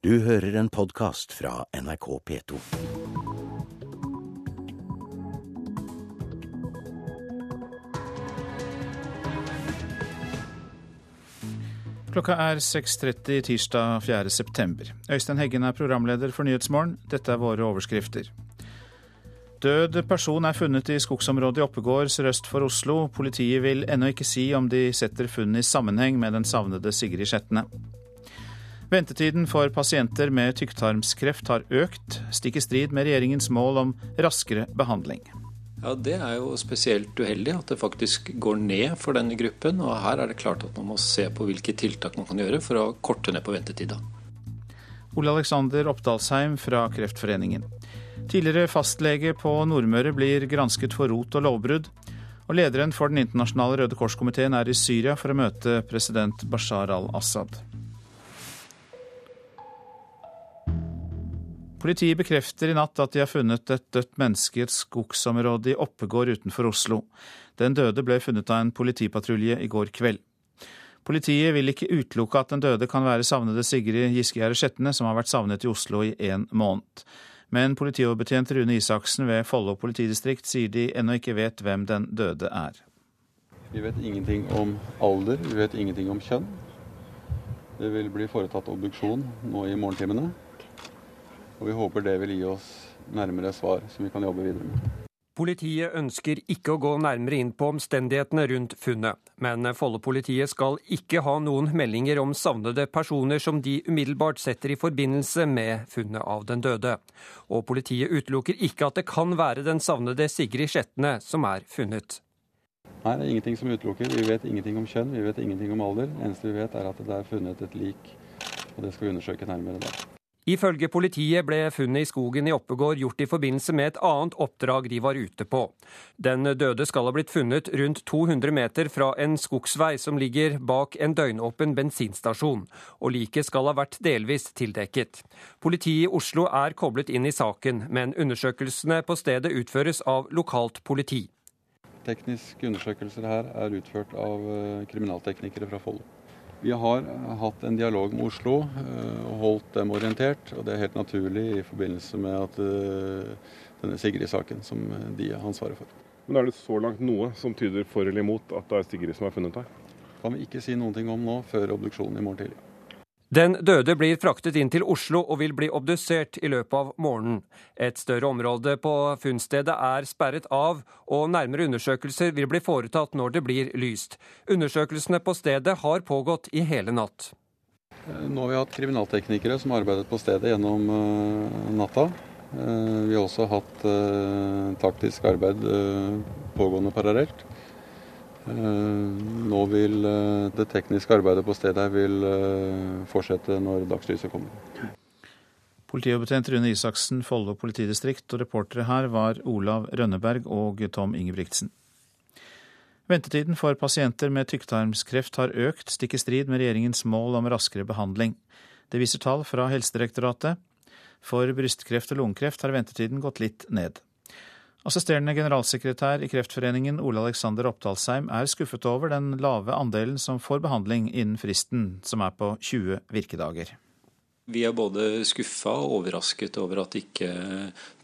Du hører en podkast fra NRK P2. Klokka er 6.30 tirsdag 4. september. Øystein Heggen er programleder for Nyhetsmorgen. Dette er våre overskrifter. Død person er funnet i skogsområdet i Oppegård sørøst for Oslo. Politiet vil ennå ikke si om de setter funnet i sammenheng med den savnede Sigrid Skjetne. Ventetiden for pasienter med tykktarmskreft har økt, stikk i strid med regjeringens mål om raskere behandling. Ja, Det er jo spesielt uheldig at det faktisk går ned for denne gruppen. og Her er det klart at man må se på hvilke tiltak man kan gjøre for å korte ned på ventetida. Ole Alexander Oppdalsheim fra Kreftforeningen. Tidligere fastlege på Nordmøre blir gransket for rot og lovbrudd. Og lederen for Den internasjonale Røde Kors-komiteen er i Syria for å møte president Bashar al-Assad. Politiet bekrefter i natt at de har funnet et dødt menneske i et skogsområde i Oppegård utenfor Oslo. Den døde ble funnet av en politipatrulje i går kveld. Politiet vil ikke utelukke at den døde kan være savnede Sigrid Giskegjerde Skjetne, som har vært savnet i Oslo i en måned. Men politioverbetjent Rune Isaksen ved Follo politidistrikt sier de ennå ikke vet hvem den døde er. Vi vet ingenting om alder, vi vet ingenting om kjønn. Det vil bli foretatt obduksjon nå i morgentimene. Og vi håper det vil gi oss nærmere svar som vi kan jobbe videre med. Politiet ønsker ikke å gå nærmere inn på omstendighetene rundt funnet, men Follo-politiet skal ikke ha noen meldinger om savnede personer som de umiddelbart setter i forbindelse med funnet av den døde. Og politiet utelukker ikke at det kan være den savnede Sigrid Skjetne som er funnet. Nei, det er ingenting som utelukker. Vi vet ingenting om kjønn, vi vet ingenting om alder. Det eneste vi vet er at det er funnet et lik, og det skal vi undersøke nærmere da. Ifølge politiet ble funnet i skogen i Oppegård gjort i forbindelse med et annet oppdrag de var ute på. Den døde skal ha blitt funnet rundt 200 meter fra en skogsvei som ligger bak en døgnåpen bensinstasjon, og liket skal ha vært delvis tildekket. Politiet i Oslo er koblet inn i saken, men undersøkelsene på stedet utføres av lokalt politi. Tekniske undersøkelser her er utført av kriminalteknikere fra Follo. Vi har hatt en dialog med Oslo og holdt dem orientert. og Det er helt naturlig i forbindelse med at denne Sigrid-saken som de har ansvaret for. Men Er det så langt noe som tyder for eller imot at det er Sigrid som er funnet her? kan vi ikke si noen ting om nå, før obduksjonen i morgen tidlig. Den døde blir fraktet inn til Oslo og vil bli obdusert i løpet av morgenen. Et større område på funnstedet er sperret av, og nærmere undersøkelser vil bli foretatt når det blir lyst. Undersøkelsene på stedet har pågått i hele natt. Nå har vi hatt kriminalteknikere som har arbeidet på stedet gjennom natta. Vi har også hatt taktisk arbeid pågående parallelt. Nå vil det tekniske arbeidet på stedet vil fortsette når dagslyset kommer. Politioverbetjent Rune Isaksen, Follo politidistrikt, og reportere her var Olav Rønneberg og Tom Ingebrigtsen. Ventetiden for pasienter med tykktarmskreft har økt, stikk i strid med regjeringens mål om raskere behandling. Det viser tall fra Helsedirektoratet. For brystkreft og lungekreft har ventetiden gått litt ned. Assisterende generalsekretær i Kreftforeningen, Ole Alexander Oppdalsheim, er skuffet over den lave andelen som får behandling innen fristen, som er på 20 virkedager. Vi er både skuffa og overrasket over at ikke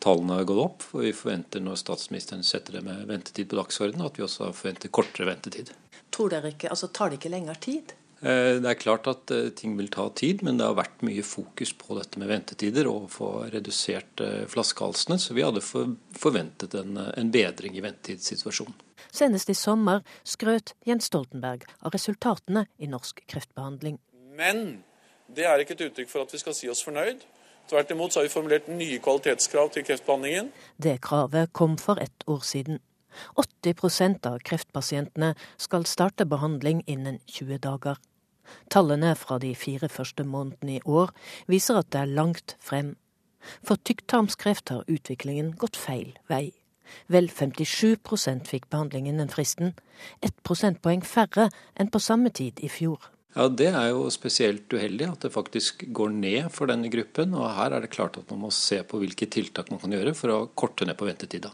tallene har gått opp. For vi forventer når statsministeren setter det med ventetid på dagsordenen, at vi også forventer kortere ventetid. Tror dere ikke, altså Tar det ikke lengre tid? Det er klart at ting vil ta tid, men det har vært mye fokus på dette med ventetider og å få redusert flaskehalsene, så vi hadde forventet en, en bedring i ventetidssituasjonen. Senest i sommer skrøt Jens Stoltenberg av resultatene i norsk kreftbehandling. Men det er ikke et uttrykk for at vi skal si oss fornøyd. Tvert imot så har vi formulert nye kvalitetskrav til kreftbehandlingen. Det kravet kom for ett år siden. 80% av kreftpasientene skal starte behandling innen 20 dager. Tallene fra de fire første månedene i år viser at det er langt frem. For tykktarmskreft har utviklingen gått feil vei. Vel 57% fikk behandling innen fristen, ett prosentpoeng færre enn på samme tid i fjor. Ja, Det er jo spesielt uheldig at det faktisk går ned for denne gruppen. og Her er det klart at man må se på hvilke tiltak man kan gjøre for å korte ned på ventetida.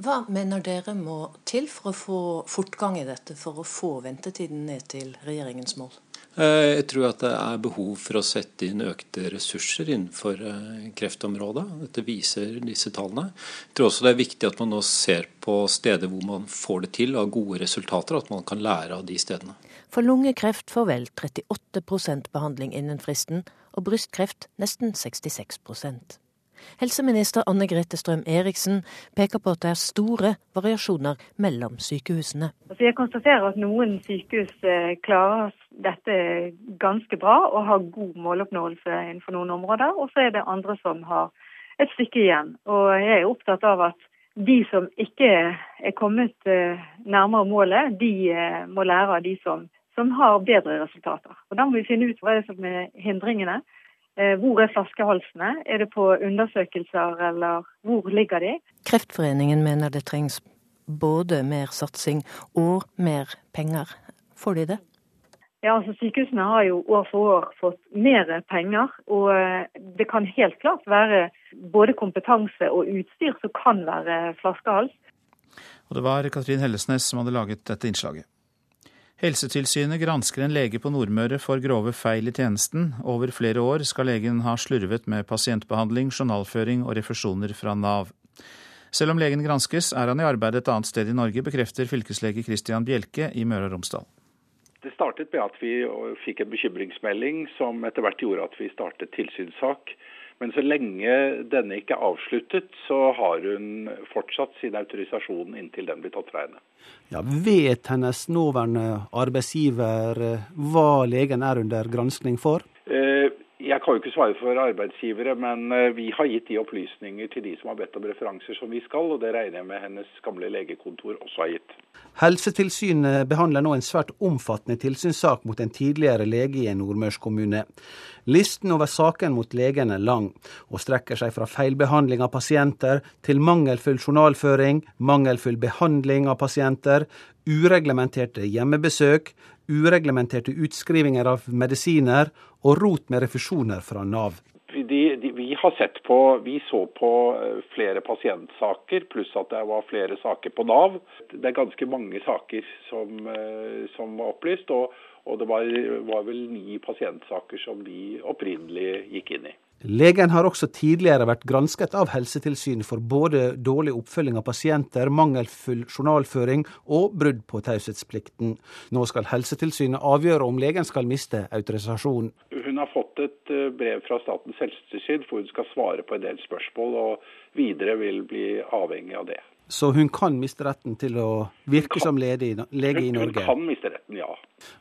Hva mener dere må til for å få fortgang i dette, for å få ventetiden ned til regjeringens mål? Eh, jeg tror at det er behov for å sette inn økte ressurser innenfor eh, kreftområdet. Dette viser disse tallene. Jeg tror også det er viktig at man nå ser på steder hvor man får det til, av gode resultater, at man kan lære av de stedene. For lungekreft får vel 38% behandling innen fristen, og brystkreft nesten 66 Helseminister Anne Grete Strøm Eriksen peker på at det er store variasjoner mellom sykehusene. Altså jeg konstaterer at noen sykehus eh, klarer dette ganske bra og har god måloppnåelse innenfor noen områder. Og så er det andre som har et stykke igjen. Og jeg er opptatt av at de som ikke er kommet eh, nærmere målet, de eh, må lære av de som, som har bedre resultater. Og Da må vi finne ut hva er som er hindringene. Eh, hvor er flaskehalsene? Er det på undersøkelser, eller hvor ligger de? Kreftforeningen mener det trengs både mer satsing og mer penger. Får de det? Ja, altså Sykehusene har jo år for år fått mer penger. Og eh, det kan helt klart være både kompetanse og utstyr som kan være flaskehals. Og det var Katrin Hellesnes som hadde laget dette innslaget. Helsetilsynet gransker en lege på Nordmøre for grove feil i tjenesten. Over flere år skal legen ha slurvet med pasientbehandling, journalføring og refusjoner fra Nav. Selv om legen granskes, er han i arbeid et annet sted i Norge, bekrefter fylkeslege Christian Bjelke i Møre og Romsdal. Det startet med at vi fikk en bekymringsmelding som etter hvert gjorde at vi startet tilsynssak. Men så lenge denne ikke er avsluttet, så har hun fortsatt sin autorisasjon inntil den blir tatt fra henne. Ja, vet hennes nåværende arbeidsgiver eh, hva legen er under granskning for? Eh, jeg kan jo ikke svare for arbeidsgivere, men eh, vi har gitt de opplysninger til de som har bedt om referanser som vi skal, og det regner jeg med hennes gamle legekontor også har gitt. Helsetilsynet behandler nå en svært omfattende tilsynssak mot en tidligere lege i en nordmørskommune. Listen over saken mot legen er lang, og strekker seg fra feilbehandling av pasienter til mangelfull journalføring, mangelfull behandling av pasienter, ureglementerte hjemmebesøk, ureglementerte utskrivinger av medisiner og rot med refusjoner fra Nav. De, de, vi, har sett på, vi så på eh, flere pasientsaker, pluss at det var flere saker på Nav. Det er ganske mange saker som, eh, som var opplyst, og, og det var, var vel ni pasientsaker som vi opprinnelig gikk inn i. Legen har også tidligere vært gransket av Helsetilsynet for både dårlig oppfølging av pasienter, mangelfull journalføring og brudd på taushetsplikten. Nå skal Helsetilsynet avgjøre om legen skal miste autorisasjon. Hun har fått et eh, brev fra Statens helsetilsyn hvor hun skal svare på en del spørsmål, og videre vil bli avhengig av det. Så hun kan miste retten til å virke kan, som lege, lege i Norge? Hun kan miste retten, ja.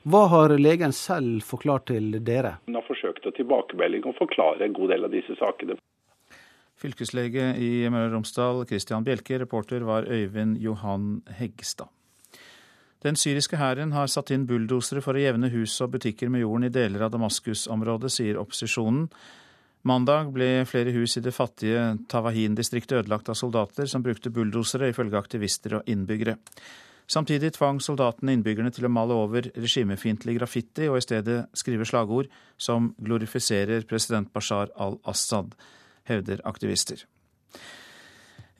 Hva har legen selv forklart til dere? Hun har forsøkt å tilbakemelding og forklare en god del av disse sakene. Fylkeslege i Møre og Romsdal, Christian Bjelke. Reporter var Øyvind Johan Heggstad. Den syriske hæren har satt inn bulldosere for å jevne hus og butikker med jorden i deler av Damaskus-området, sier opposisjonen. Mandag ble flere hus i det fattige Tawahin-distriktet ødelagt av soldater som brukte bulldosere, ifølge aktivister og innbyggere. Samtidig tvang soldatene innbyggerne til å male over regimefiendtlig graffiti og i stedet skrive slagord som glorifiserer president Bashar al-Assad, hevder aktivister.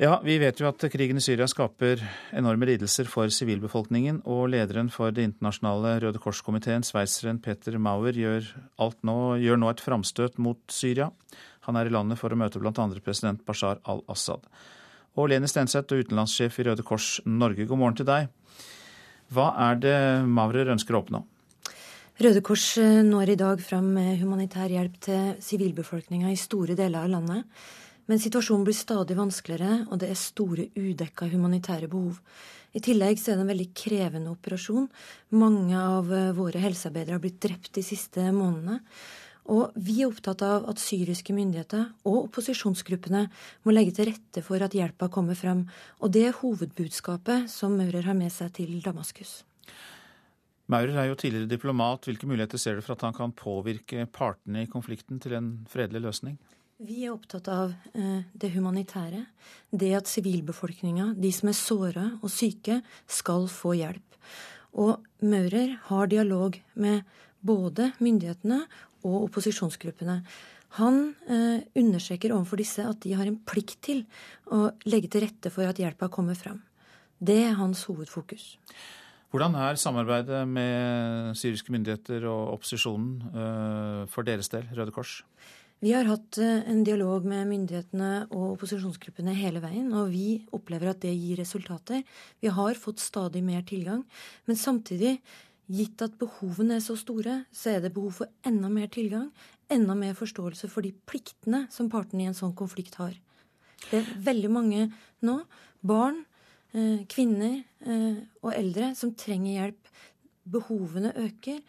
Ja, vi vet jo at krigen i Syria skaper enorme lidelser for sivilbefolkningen, og lederen for Det internasjonale Røde Kors-komiteen, sveitseren Peter Mauer, gjør, nå, gjør nå et framstøt mot Syria. Han er i landet for å møte bl.a. president Bashar al-Assad. Og Leni Stenseth, utenlandssjef i Røde Kors Norge, god morgen til deg. Hva er det Maurer ønsker å oppnå? Røde Kors eh, når i dag fram humanitær hjelp til sivilbefolkninga i store deler av landet. Men situasjonen blir stadig vanskeligere, og det er store udekka humanitære behov. I tillegg er det en veldig krevende operasjon. Mange av eh, våre helsearbeidere har blitt drept de siste månedene. Og vi er opptatt av at syriske myndigheter og opposisjonsgruppene må legge til rette for at hjelpa kommer frem. Og det er hovedbudskapet som Maurer har med seg til Damaskus. Maurer er jo tidligere diplomat. Hvilke muligheter ser du for at han kan påvirke partene i konflikten til en fredelig løsning? Vi er opptatt av eh, det humanitære. Det at sivilbefolkninga, de som er såra og syke, skal få hjelp. Og Maurer har dialog med både myndighetene og opposisjonsgruppene. Han eh, understreker overfor disse at de har en plikt til å legge til rette for at hjelpa kommer fram. Det er hans hovedfokus. Hvordan er samarbeidet med syriske myndigheter og opposisjonen eh, for deres del, Røde Kors? Vi har hatt eh, en dialog med myndighetene og opposisjonsgruppene hele veien, og vi opplever at det gir resultater. Vi har fått stadig mer tilgang. Men samtidig, gitt at behovene er så store, så er det behov for enda mer tilgang, enda mer forståelse for de pliktene som partene i en sånn konflikt har. Det er veldig mange nå, barn, Eh, kvinner eh, og eldre som trenger hjelp. Behovene øker.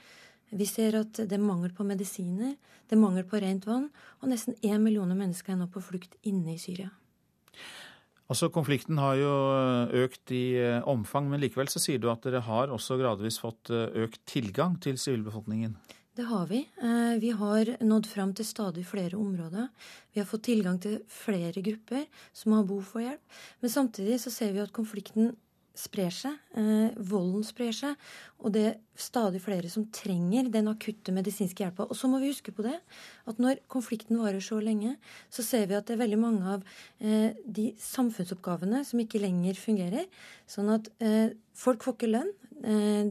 Vi ser at det er mangel på medisiner, det er mangel på rent vann, og nesten én million mennesker er nå på flukt inne i Syria. Altså, Konflikten har jo økt i eh, omfang, men likevel så sier du at dere har også gradvis fått økt tilgang til sivilbefolkningen? Det har vi. Eh, vi har nådd fram til stadig flere områder. Vi har fått tilgang til flere grupper som har behov for hjelp. Men samtidig så ser vi at konflikten sprer seg. Eh, volden sprer seg. Og det er stadig flere som trenger den akutte medisinske hjelpa. Og så må vi huske på det at når konflikten varer så lenge, så ser vi at det er veldig mange av eh, de samfunnsoppgavene som ikke lenger fungerer. Sånn at folk får ikke lønn.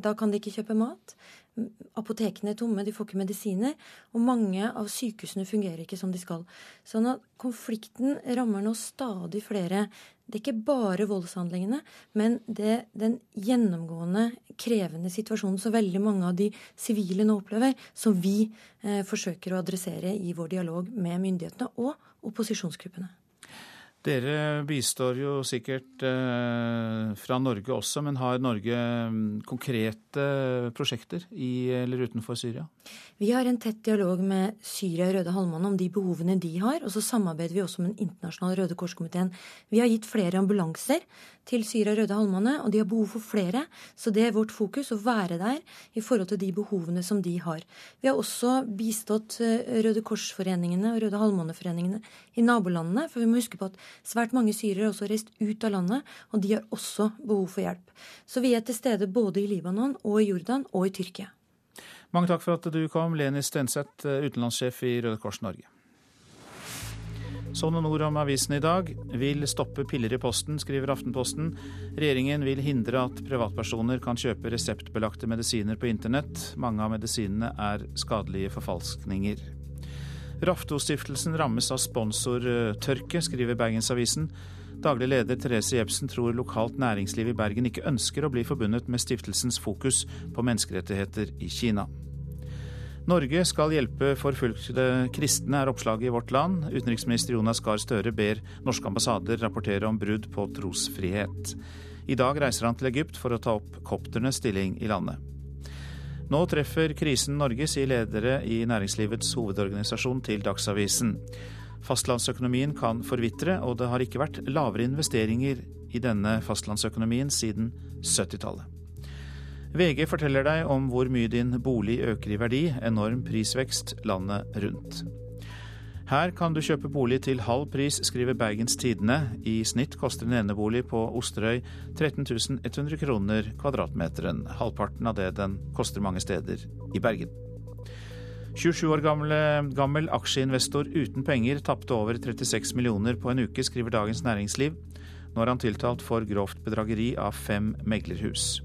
Da kan de ikke kjøpe mat. Apotekene er tomme, de får ikke medisiner. Og mange av sykehusene fungerer ikke som de skal. Sånn at konflikten rammer nå stadig flere. Det er ikke bare voldshandlingene, men det den gjennomgående krevende situasjonen som veldig mange av de sivile nå opplever, som vi eh, forsøker å adressere i vår dialog med myndighetene og opposisjonsgruppene. Dere bistår jo sikkert eh, fra Norge også, men har Norge mm, konkrete prosjekter i eller utenfor Syria? Vi har en tett dialog med Syria og Røde Halvmåne om de behovene de har. Og så samarbeider vi også med Den internasjonale Røde Kors-komiteen. Vi har gitt flere ambulanser til Syria og Røde Halvmåne, og de har behov for flere. Så det er vårt fokus å være der i forhold til de behovene som de har. Vi har også bistått eh, Røde Kors-foreningene og Røde Halvmåne-foreningene i nabolandene, for vi må huske på at Svært mange syrere har også reist ut av landet, og de har også behov for hjelp. Så vi er til stede både i Libanon og i Jordan og i Tyrkia. Mange takk for at du kom, Leni Stenseth, utenlandssjef i Røde Kors Norge. Sånn noen ord om avisen i dag. Vil stoppe piller i posten, skriver Aftenposten. Regjeringen vil hindre at privatpersoner kan kjøpe reseptbelagte medisiner på internett. Mange av medisinene er skadelige forfalskninger. Raftostiftelsen rammes av sponsortørke, skriver Bergensavisen. Daglig leder Therese Jebsen tror lokalt næringsliv i Bergen ikke ønsker å bli forbundet med stiftelsens fokus på menneskerettigheter i Kina. Norge skal hjelpe forfulgte kristne, er oppslaget i Vårt Land. Utenriksminister Jonas Gahr Støre ber norske ambassader rapportere om brudd på trosfrihet. I dag reiser han til Egypt for å ta opp kopternes stilling i landet. Nå treffer krisen Norge, sier ledere i næringslivets hovedorganisasjon til Dagsavisen. Fastlandsøkonomien kan forvitre, og det har ikke vært lavere investeringer i denne fastlandsøkonomien siden 70-tallet. VG forteller deg om hvor mye din bolig øker i verdi, enorm prisvekst landet rundt. Her kan du kjøpe bolig til halv pris, skriver Bergens Tidende. I snitt koster en enebolig på Osterøy 13 100 kroner kvadratmeteren. Halvparten av det den koster mange steder i Bergen. 27 år gamle, gammel aksjeinvestor uten penger tapte over 36 millioner på en uke, skriver Dagens Næringsliv. Nå er han tiltalt for grovt bedrageri av fem meglerhus.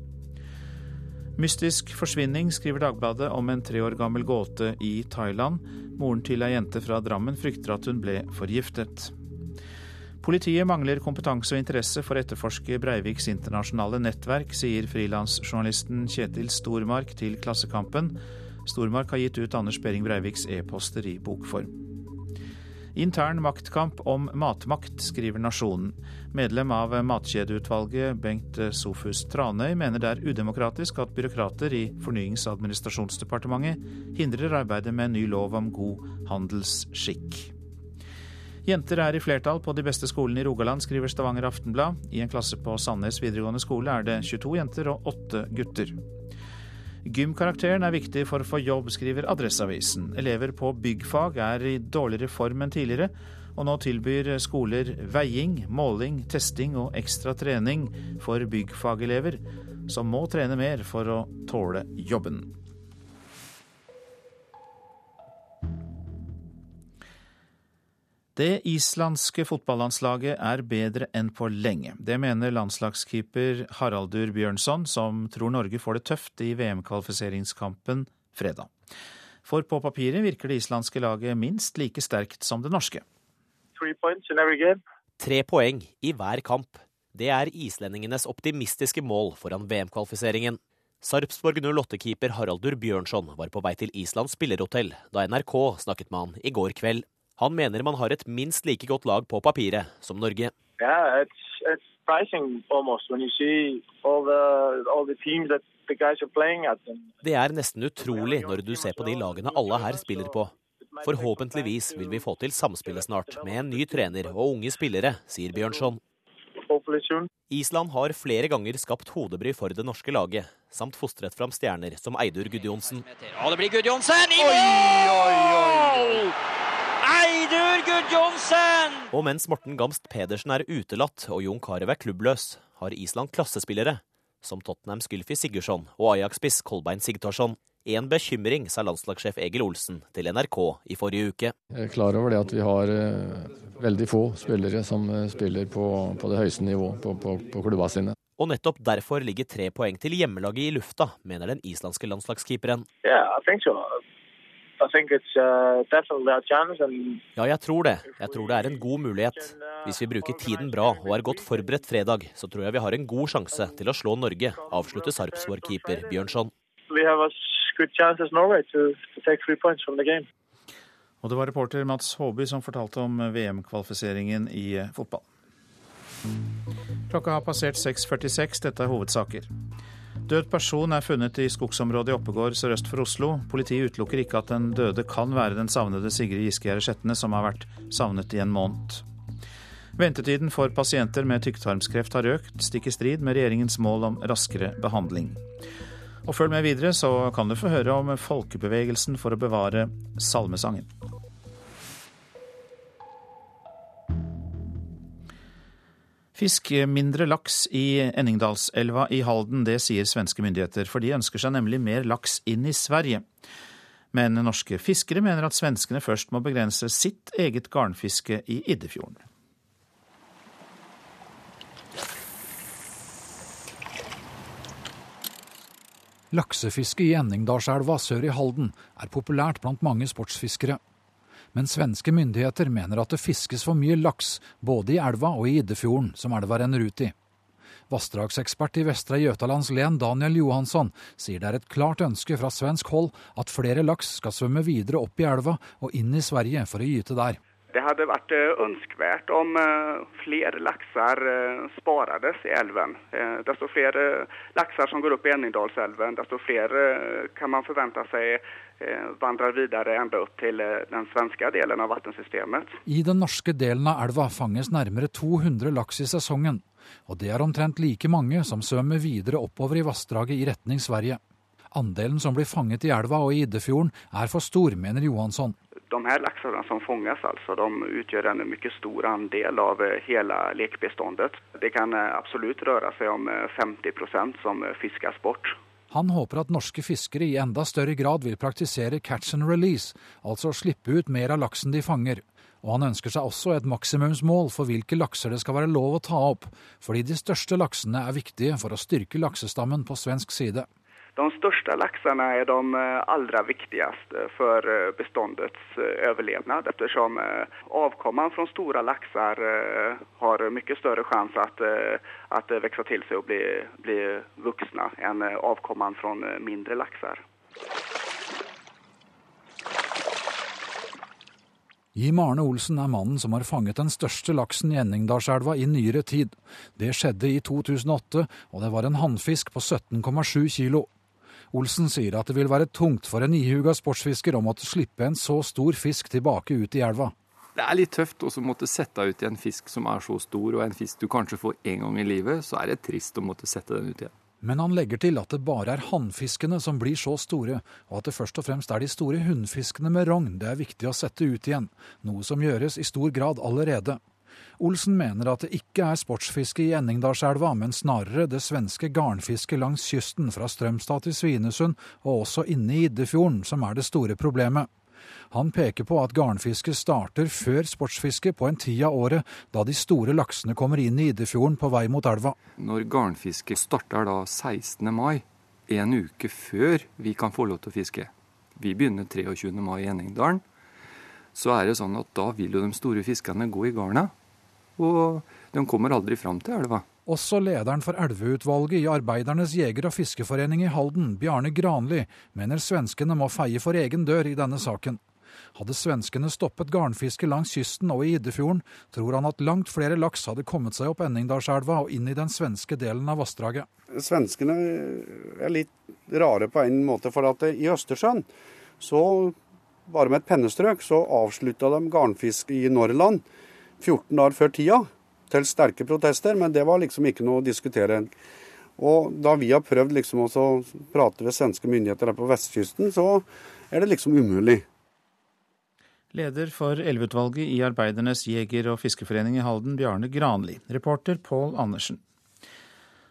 Mystisk forsvinning, skriver Dagbladet om en tre år gammel gåte i Thailand. Moren til ei jente fra Drammen frykter at hun ble forgiftet. Politiet mangler kompetanse og interesse for å etterforske Breiviks internasjonale nettverk, sier frilansjournalisten Kjetil Stormark til Klassekampen. Stormark har gitt ut Anders Behring Breiviks e-poster i bokform. Intern maktkamp om matmakt, skriver Nasjonen. Medlem av Matkjedeutvalget, Bengt Sofus Tranøy, mener det er udemokratisk at byråkrater i Fornyings- og administrasjonsdepartementet hindrer arbeidet med ny lov om god handelsskikk. Jenter er i flertall på de beste skolene i Rogaland, skriver Stavanger Aftenblad. I en klasse på Sandnes videregående skole er det 22 jenter og 8 gutter. Gymkarakteren er viktig for å få jobb, skriver Adresseavisen. Elever på byggfag er i dårligere form enn tidligere, og nå tilbyr skoler veiing, måling, testing og ekstra trening for byggfagelever, som må trene mer for å tåle jobben. Det islandske fotballandslaget er bedre enn på lenge. Det mener landslagskeeper Haraldur Bjørnson, som tror Norge får det tøft i VM-kvalifiseringskampen fredag. For på papiret virker det islandske laget minst like sterkt som det norske. Tre poeng i hver kamp. Det er islendingenes optimistiske mål foran VM-kvalifiseringen. Sarpsborg 08-keeper Haraldur Bjørnson var på vei til Islands spillerhotell da NRK snakket med han i går kveld. Han mener man har et minst like godt lag på papiret som Norge. Yeah, it's, it's det er nesten utrolig når du ser på de lagene alle her spiller på. Forhåpentligvis vil vi få til samspillet snart, med en ny trener og unge spillere, sier Bjørnson. Island har flere ganger skapt hodebry for det norske laget, samt fostret fram stjerner som Eidur Gudjonsen. Og det blir Gudjonsen i mål! Eidur Gudjonsen! Og mens Morten Gamst Pedersen er utelatt og Jon Carew er klubbløs, har Island klassespillere som Tottenhams Gylfi Sigurdsson og Ajax-spiss Kolbein Sigthorsson. En bekymring, sa landslagssjef Egil Olsen til NRK i forrige uke. Jeg er klar over det at vi har uh, veldig få spillere som uh, spiller på, på, det høyeste nivå på, på, på klubba sine. Og nettopp derfor ligger tre poeng til hjemmelaget i lufta, mener den islandske landslagskeeperen. Yeah, Uh, ja, jeg tror det. Jeg tror det er en god mulighet. Hvis vi bruker tiden bra og er godt forberedt fredag, så tror jeg vi har en god sjanse til å slå Norge, avslutter Sarpsborg-keeper Bjørnson. Og det var reporter Mats Håby som fortalte om VM-kvalifiseringen i fotball. Klokka har passert 6.46. Dette er hovedsaker. Død person er funnet i skogsområdet i Oppegård sørøst for Oslo. Politiet utelukker ikke at den døde kan være den savnede Sigrid Giskegjerde Skjetne, som har vært savnet i en måned. Ventetiden for pasienter med tykktarmskreft har økt, stikk i strid med regjeringens mål om raskere behandling. Og følg med videre, så kan du få høre om folkebevegelsen for å bevare salmesangen. Fisk mindre laks i Enningdalselva i Halden, det sier svenske myndigheter, for de ønsker seg nemlig mer laks inn i Sverige. Men norske fiskere mener at svenskene først må begrense sitt eget garnfiske i Iddefjorden. Laksefiske i Enningdalselva sør i Halden er populært blant mange sportsfiskere men svenske myndigheter mener at det fiskes for mye laks både i elva og i Iddefjorden, som elva renner ut i. Vassdragsekspert i Vestre Jøtalands len, Daniel Johansson, sier det er et klart ønske fra svensk hold at flere laks skal svømme videre opp i elva og inn i Sverige for å gyte der. Det hadde vært ønskvært om eh, flere lakser spares i elven. Eh, desto flere lakser som går opp i Enningdalselven, desto flere kan man forvente seg vandrer videre enda opp til den svenske delen av vannsystemet. I den norske delen av elva fanges nærmere 200 laks i sesongen. Og det er omtrent like mange som svømmer videre oppover i vassdraget i retning Sverige. Andelen som blir fanget i elva og i Iddefjorden er for stor, mener Johansson de her laxarna som fångas alltså, de utgör en mycket stor andel av eh, hela lekbeståndet. Det kan eh, absolut röra seg om 50 procent som fiskas bort. Han håper at norske fiskere i enda større grad vil praktisere catch and release, altså slippe ut mer av laksen de fanger. Og han ønsker seg også et maksimumsmål for hvilke lakser det skal være lov å ta opp, fordi de største laksene er viktige for å styrke laksestammen på svensk side. De største laksene er de eh, aller viktigste for eh, beståndets eh, overlevnad eftersom avkomman fra store lakser har mye større sjanse at, at vokse til seg og bli, bli voksne enn avkomman fra mindre lakser. Jim Arne Olsen er mannen som har fanget den største laksen i Enningdalselva i nyere tid. Det skjedde i 2008, og det var en hannfisk på 17,7 kilo. Olsen sier at det vil være tungt for en ihuga sportsfisker å måtte slippe en så stor fisk tilbake ut i elva. Det er litt tøft å måtte sette ut en fisk som er så stor, og en fisk du kanskje får én gang i livet. Så er det trist å måtte sette den ut igjen. Men han legger til at det bare er hannfiskene som blir så store, og at det først og fremst er de store hunnfiskene med rogn det er viktig å sette ut igjen, noe som gjøres i stor grad allerede. Olsen mener at det ikke er sportsfiske i Enningdalselva, men snarere det svenske garnfisket langs kysten fra Strømstad til Svinesund, og også inne i Iddefjorden, som er det store problemet. Han peker på at garnfiske starter før sportsfiske på en tid av året da de store laksene kommer inn i Iddefjorden på vei mot elva. Når garnfisket starter da 16. mai, en uke før vi kan få lov til å fiske, vi begynner 23. mai i Enningdalen, så er det sånn at da vil jo de store fiskene gå i garna. Og de kommer aldri fram til elva. Også lederen for elveutvalget i Arbeidernes jeger- og fiskeforening i Halden, Bjarne Granli, mener svenskene må feie for egen dør i denne saken. Hadde svenskene stoppet garnfiske langs kysten og i Iddefjorden, tror han at langt flere laks hadde kommet seg opp Enningdalselva og inn i den svenske delen av vassdraget. Svenskene er litt rare på en måte, for at i Østersjøen så bare med et pennestrøk så avslutta de garnfiske i Norrland 14 dager før tida til sterke protester, men det var liksom ikke noe å diskutere. Og da vi har prøvd liksom å prate ved svenske myndigheter her på vestkysten, så er det liksom umulig. Leder for elveutvalget i Arbeidernes jeger- og fiskeforening i Halden, Bjarne Granli. Reporter Pål Andersen.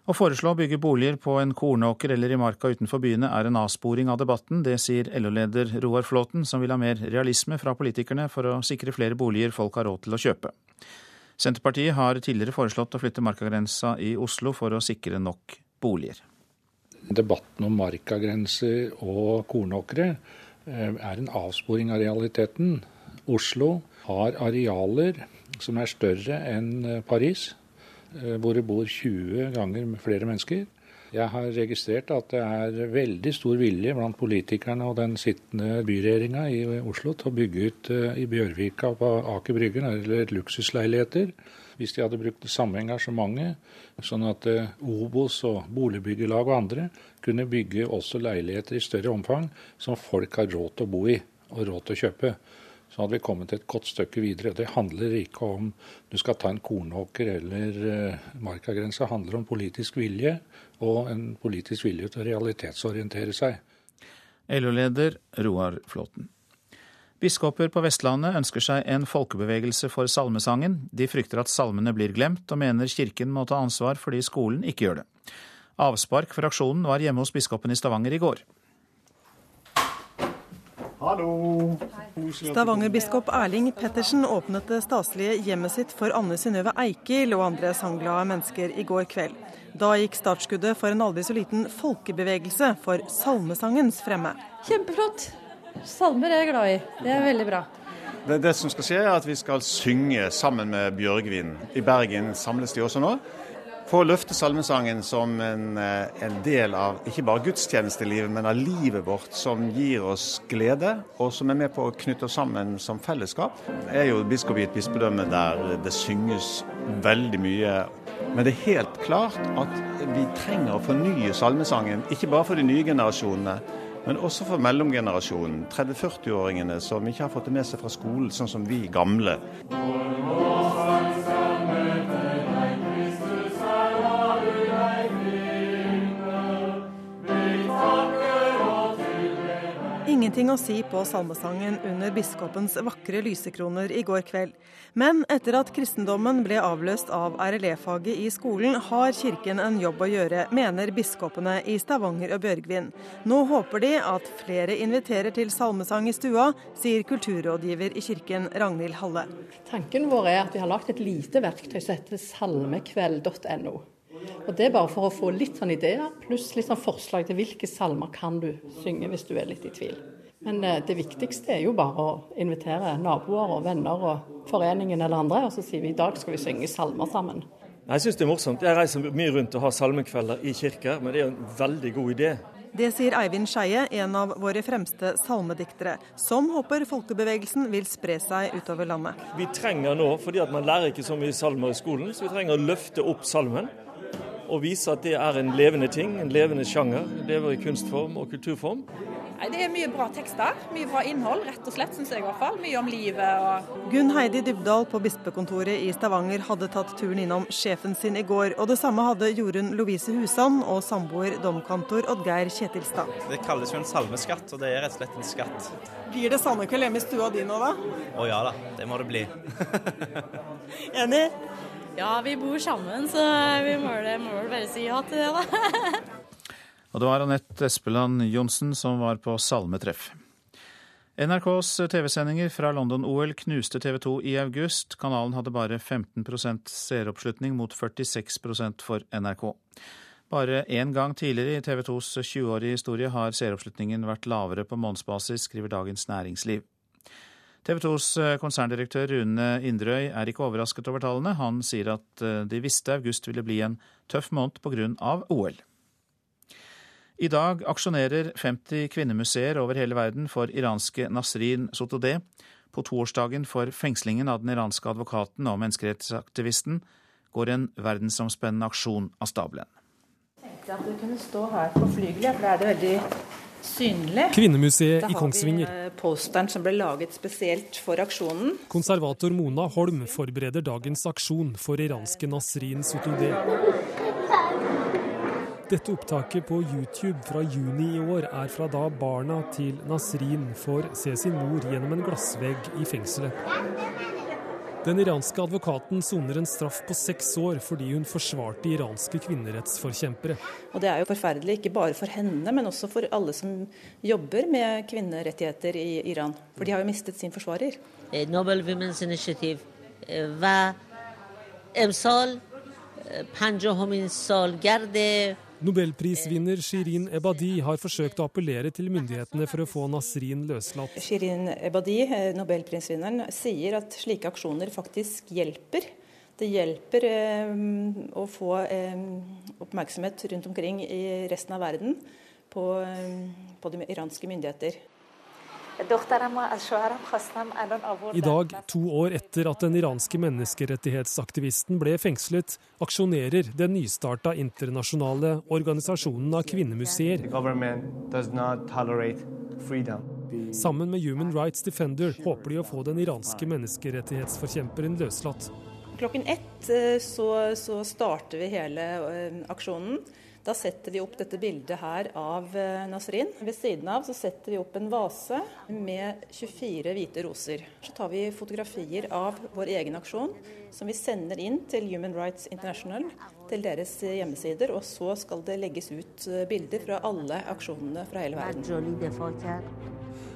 Å foreslå å bygge boliger på en kornåker eller i marka utenfor byene er en avsporing av debatten. Det sier LO-leder Roar Flåten, som vil ha mer realisme fra politikerne for å sikre flere boliger folk har råd til å kjøpe. Senterpartiet har tidligere foreslått å flytte markagrensa i Oslo for å sikre nok boliger. Debatten om markagrenser og kornåkre eh, er en avsporing av realiteten. Oslo har arealer som er større enn eh, Paris, hvor det bor 20 ganger flere mennesker. Jeg har registrert at det er veldig stor vilje blant politikerne og den sittende byregjeringa i Oslo til å bygge ut eh, i Bjørvika på Aker Brygge eller luksusleiligheter. Hvis de hadde brukt det samme engasjementet, sånn at eh, Obos og boligbyggelag og andre kunne bygge også leiligheter i større omfang som folk har råd til å bo i og råd til å kjøpe så hadde vi kommet et godt stykke videre. Det handler ikke om du skal ta en kornåker eller uh, markagrense. Det handler om politisk vilje og en politisk vilje til å realitetsorientere seg. LO-leder Roar Flåten. Biskoper på Vestlandet ønsker seg en folkebevegelse for salmesangen. De frykter at salmene blir glemt, og mener kirken må ta ansvar fordi skolen ikke gjør det. Avspark for aksjonen var hjemme hos biskopen i Stavanger i går. Hallo! Stavanger-biskop Erling Pettersen åpnet det staselige hjemmet sitt for Anne Synnøve Eikil og andre sangglade mennesker i går kveld. Da gikk startskuddet for en aldri så liten folkebevegelse for salmesangens fremme. Kjempeflott. Salmer er jeg glad i. Det er veldig bra. Det, det, som skal skje er at Vi skal synge sammen med Bjørgvin. I Bergen samles de også nå for å løfte salmesangen som en, eh, en, del av ikke bare gudstjenestelivet, men av livet vårt, som gir oss glede, og som er med på å knytte oss sammen som fellesskap. Er jo biskop i et bispedømme der det synges veldig mye. Men det er helt klart at vi trenger å fornye salmesangen, ikke bare for de nye generasjonene. Men også for mellomgenerasjonen, 30-40-åringene som ikke har fått det med seg fra skolen, sånn som vi gamle. Ingenting å si på salmesangen under biskopens vakre lysekroner i går kveld. Men etter at kristendommen ble avløst av RLE-faget i skolen, har kirken en jobb å gjøre, mener biskopene i Stavanger og Bjørgvin. Nå håper de at flere inviterer til salmesang i stua, sier kulturrådgiver i kirken Ragnhild Halle. Tanken vår er at vi har lagt et lite verktøy som heter salmekveld.no. Og Det er bare for å få litt sånn ideer, pluss litt sånn forslag til hvilke salmer kan du synge hvis du er litt i tvil. Men eh, det viktigste er jo bare å invitere naboer og venner og foreningen eller andre, og så sier vi i dag skal vi synge salmer sammen. Jeg syns det er morsomt. Jeg reiser mye rundt og har salmekvelder i kirker, men det er jo en veldig god idé. Det sier Eivind Skeie, en av våre fremste salmediktere, som håper folkebevegelsen vil spre seg utover landet. Vi trenger nå, fordi at man lærer ikke så mye salmer i skolen, så vi trenger å løfte opp salmen og vise at det er en levende ting, en levende sjanger. Lever i kunstform og kulturform. Det er mye bra tekster, mye bra innhold, rett og slett, syns jeg i hvert fall. Mye om livet og Gunn Heidi Dybdahl på bispekontoret i Stavanger hadde tatt turen innom sjefen sin i går, og det samme hadde Jorunn Lovise Husan og samboer domkantor Oddgeir Kjetilstad. Det kalles jo en salmeskatt, og det er rett og slett en skatt. Blir det salmekveld hjemme i stua di nå, da? Å ja da, det må det bli. Enig? Ja, vi bor sammen, så vi må vel bare si ja til det, da. Og det var Anette Espeland Johnsen som var på salmetreff. NRKs TV-sendinger fra London-OL knuste TV 2 i august. Kanalen hadde bare 15% seeroppslutning mot 46% for NRK. Bare én gang tidligere i TV 2s 20-årige historie har seeroppslutningen vært lavere på månedsbasis, skriver Dagens Næringsliv. TV 2s eh, konserndirektør Rune Inderøy er ikke overrasket over tallene. Han sier at eh, de visste august ville bli en tøff måned pga. OL. I dag aksjonerer 50 kvinnemuseer over hele verden for iranske Nasrin Sotodeh. På toårsdagen for fengslingen av den iranske advokaten og menneskerettighetsaktivisten går en verdensomspennende aksjon av stabelen. Jeg tenkte at du kunne stå her på flygelet, for da er det veldig synlig. Kvinnemuseet i Kongsvinger. Da har vi eh, posteren som ble laget spesielt for aksjonen. Konservator Mona Holm forbereder dagens aksjon for iranske Nasrin Sotodeh. Dette opptaket på YouTube fra juni i år er fra da barna til Nasrin får se sin mor gjennom en glassvegg i fengselet. Den iranske advokaten soner en straff på seks år fordi hun forsvarte iranske kvinnerettsforkjempere. Og Det er jo forferdelig, ikke bare for henne, men også for alle som jobber med kvinnerettigheter i Iran. For de har jo mistet sin forsvarer. Nobel Women's Initiative و امسال پنجاهمین سالگرد Nobelprisvinner Shirin Ebadi har forsøkt å appellere til myndighetene for å få Nasrin løslatt. Shirin Ebadi, eh, nobelprisvinneren, sier at slike aksjoner faktisk hjelper. Det hjelper eh, å få eh, oppmerksomhet rundt omkring i resten av verden på, eh, på de iranske myndigheter. I dag, to år etter at den iranske menneskerettighetsaktivisten ble fengslet, aksjonerer den nystarta internasjonale organisasjonen av kvinnemuseer. Sammen med Human Rights Defender håper de å få den iranske menneskerettighetsforkjemperen løslatt. Klokken ett eh, så, så starter vi hele eh, aksjonen. Da setter vi opp dette bildet her av eh, Nasrin. Ved siden av så setter vi opp en vase med 24 hvite roser. Så tar vi fotografier av vår egen aksjon, som vi sender inn til Human Rights International, til deres hjemmesider. Og så skal det legges ut eh, bilder fra alle aksjonene fra hele verden.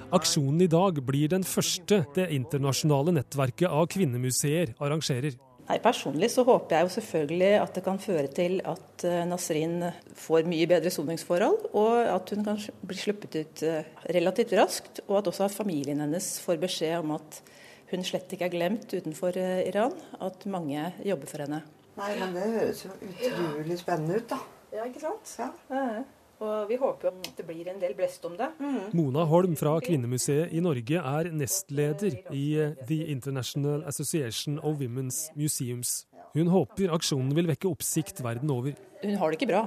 Aksjonen i dag blir den første det internasjonale nettverket av kvinnemuseer arrangerer. Nei, Personlig så håper jeg jo selvfølgelig at det kan føre til at eh, Nasrin får mye bedre soningsforhold, og at hun kan bli sluppet ut eh, relativt raskt. Og at også familien hennes får beskjed om at hun slett ikke er glemt utenfor eh, Iran. At mange jobber for henne. Nei, men det høres jo utrolig spennende ut, da. Ja, ikke sant? Ja. Og vi håper at det blir en del blest om det. Mm. Mona Holm fra Kvinnemuseet i Norge er nestleder i The International Association of Women's Museums. Hun håper aksjonen vil vekke oppsikt verden over. Hun har det ikke bra,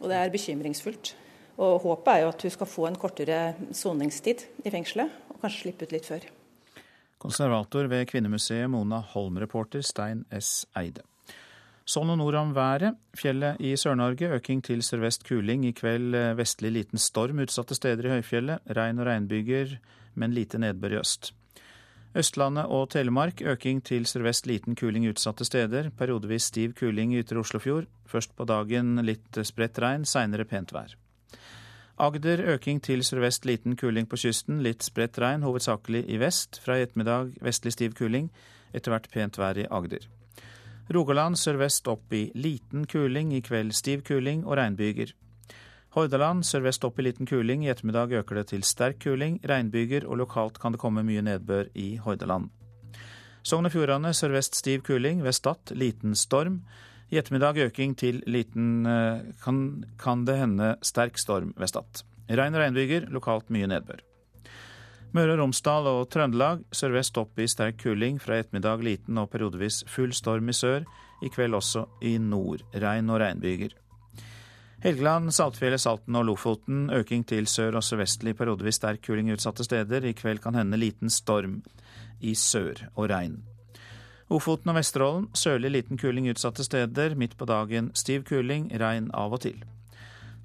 og det er bekymringsfullt. Og Håpet er jo at hun skal få en kortere soningstid i fengselet, og kanskje slippe ut litt før. Konservator ved Kvinnemuseet Mona Holm-reporter Stein S. Eide. Sånn og nord om været. Fjellet i Sør-Norge øking til sørvest kuling. I kveld eh, vestlig liten storm utsatte steder i høyfjellet. Regn og regnbyger, men lite nedbør i øst. Østlandet og Telemark øking til sørvest liten kuling utsatte steder. Periodevis stiv kuling i ytre Oslofjord. Først på dagen litt spredt regn, seinere pent vær. Agder øking til sørvest liten kuling på kysten, litt spredt regn, hovedsakelig i vest. Fra i ettermiddag vestlig stiv kuling, etter hvert pent vær i Agder. Rogaland sørvest opp i liten kuling, i kveld stiv kuling og regnbyger. Hordaland sørvest opp i liten kuling, i ettermiddag øker det til sterk kuling, regnbyger og lokalt kan det komme mye nedbør i Hordaland. Sogn og Fjordane sørvest stiv kuling, ved Stad liten storm. I ettermiddag øking til liten eh, kan, kan det hende sterk storm ved Stad. Regn og regnbyger, lokalt mye nedbør. Møre og Romsdal og Trøndelag sørvest opp i sterk kuling, fra ettermiddag liten og periodevis full storm i sør. I kveld også i nord, regn og regnbyger. Helgeland, Saltfjellet, Salten og Lofoten øking til sør og sørvestlig, periodevis sterk kuling utsatte steder. I kveld kan hende liten storm i sør og regn. Ofoten og Vesterålen sørlig liten kuling utsatte steder. Midt på dagen stiv kuling, regn av og til.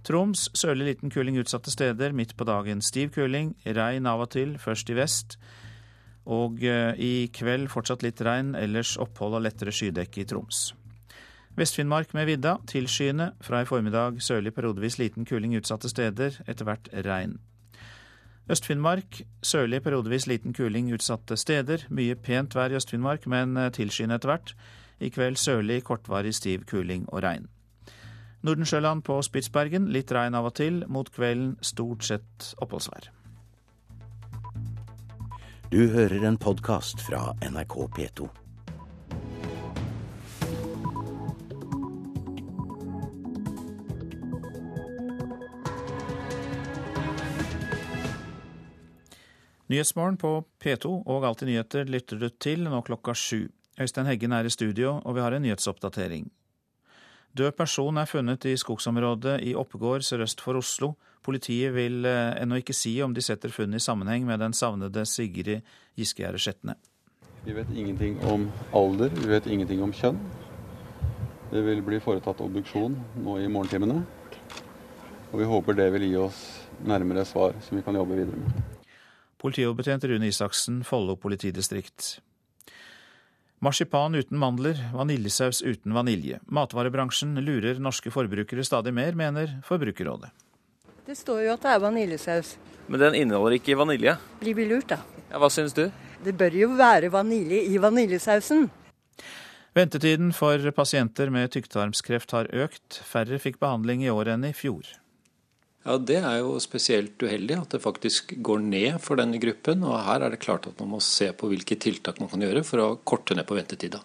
Troms sørlig liten kuling utsatte steder. Midt på dagen stiv kuling. Regn av og til, først i vest. Og eh, i kveld fortsatt litt regn, ellers opphold og lettere skydekke i Troms. Vest-Finnmark med vidda, tilskyende. Fra i formiddag sørlig periodevis liten kuling utsatte steder, etter hvert regn. Øst-Finnmark sørlig periodevis liten kuling utsatte steder. Mye pent vær i Øst-Finnmark, men tilskyende etter hvert. I kveld sørlig kortvarig stiv kuling og regn. Nordensjøland på Spitsbergen litt regn av og til. Mot kvelden stort sett oppholdsvær. Du hører en podkast fra NRK P2. Nyhetsmorgen på P2 og Alltid nyheter lytter du til nå klokka sju. Øystein Heggen er i studio, og vi har en nyhetsoppdatering. Død person er funnet i skogsområdet i Oppegård sørøst for Oslo. Politiet vil eh, ennå ikke si om de setter funnet i sammenheng med den savnede Sigrid Giskegjerde Skjetne. Vi vet ingenting om alder, vi vet ingenting om kjønn. Det vil bli foretatt obduksjon nå i morgentimene. Og vi håper det vil gi oss nærmere svar som vi kan jobbe videre med. Politioverbetjent Rune Isaksen, Follo politidistrikt. Marsipan uten mandler, vaniljesaus uten vanilje. Matvarebransjen lurer norske forbrukere stadig mer, mener Forbrukerrådet. Det står jo at det er vaniljesaus. Men den inneholder ikke vanilje? Blir vi lurt, da? Ja, Hva syns du? Det bør jo være vanilje i vaniljesausen. Ventetiden for pasienter med tykktarmskreft har økt. Færre fikk behandling i år enn i fjor. Ja, Det er jo spesielt uheldig at det faktisk går ned for denne gruppen. og Her er det klart at man må se på hvilke tiltak man kan gjøre for å korte ned på ventetida.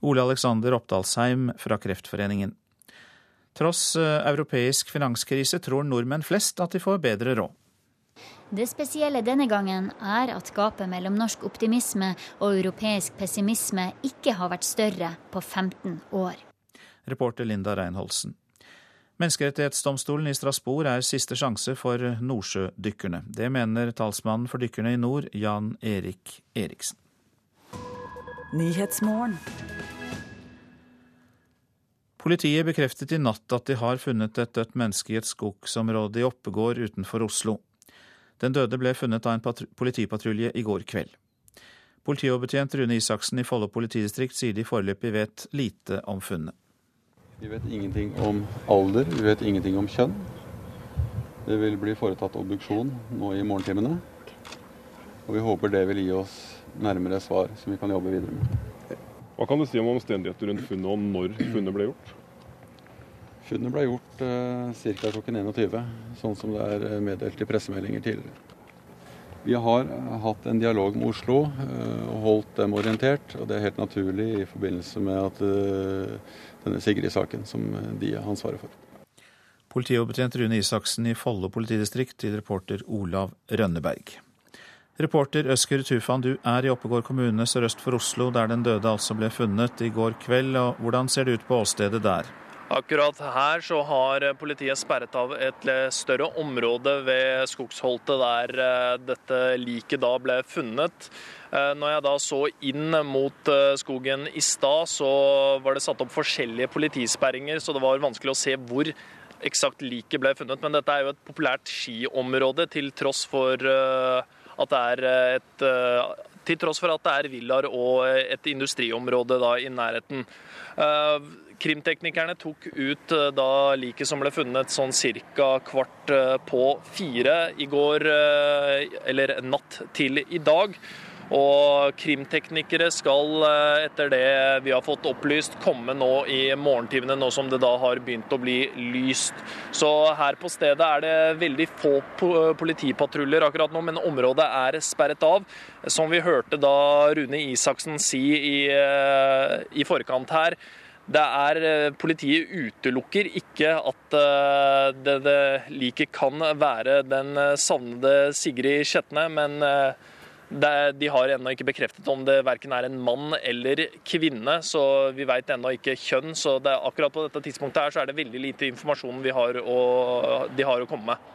Ole Alexander Oppdalsheim fra Kreftforeningen. Tross eh, europeisk finanskrise tror nordmenn flest at de får bedre råd. Det spesielle denne gangen er at gapet mellom norsk optimisme og europeisk pessimisme ikke har vært større på 15 år. Reporter Linda Reinholsen. Menneskerettighetsdomstolen i Strasbourg er siste sjanse for nordsjødykkerne. Det mener talsmannen for dykkerne i nord, Jan Erik Eriksen. Politiet bekreftet i natt at de har funnet et dødt menneske i et skogsområde i Oppegård utenfor Oslo. Den døde ble funnet av en politipatrulje i går kveld. Politioverbetjent Rune Isaksen i Follo politidistrikt sier de foreløpig vet lite om funnet. Vi vet ingenting om alder, vi vet ingenting om kjønn. Det vil bli foretatt obduksjon nå i morgentimene. Og vi håper det vil gi oss nærmere svar som vi kan jobbe videre med. Hva kan du si om omstendigheter rundt funnet, og når funnet ble gjort? Funnet ble gjort eh, ca. klokken 21, sånn som det er eh, meddelt i pressemeldinger tidligere. Vi har hatt en dialog med Oslo eh, og holdt dem orientert. og Det er helt naturlig i forbindelse med at eh, denne Sigrid-saken som de har ansvaret for. Politioverbetjent Rune Isaksen i Follo politidistrikt til reporter Olav Rønneberg. Reporter Øsker Tufan, du er i Oppegård kommune sørøst for Oslo, der den døde altså ble funnet i går kveld. og Hvordan ser det ut på åstedet der? Akkurat her så har politiet sperret av et større område ved skogsholtet der eh, dette liket da ble funnet. Eh, når jeg da så inn mot eh, skogen i stad, så var det satt opp forskjellige politisperringer, så det var vanskelig å se hvor eksakt liket ble funnet. Men dette er jo et populært skiområde, til tross for at det er et til tross for at det er villaer og et industriområde da i nærheten. Krimteknikerne tok ut eh, da liket som ble funnet sånn ca. kvart eh, på fire i går, eh, eller natt til i dag. Og krimteknikere skal, etter det vi har fått opplyst, komme nå i morgentimene, nå som det da har begynt å bli lyst. Så her på stedet er det veldig få politipatruljer akkurat nå, men området er sperret av. Som vi hørte da Rune Isaksen si i, i forkant her, det er, eh, Politiet utelukker ikke at eh, det, det liket kan være den eh, savnede Sigrid Skjetne, men de har ennå ikke bekreftet om det verken er en mann eller kvinne, så vi veit ennå ikke kjønn. Så det, akkurat på dette tidspunktet her så er det veldig lite informasjon har å, de har å komme med.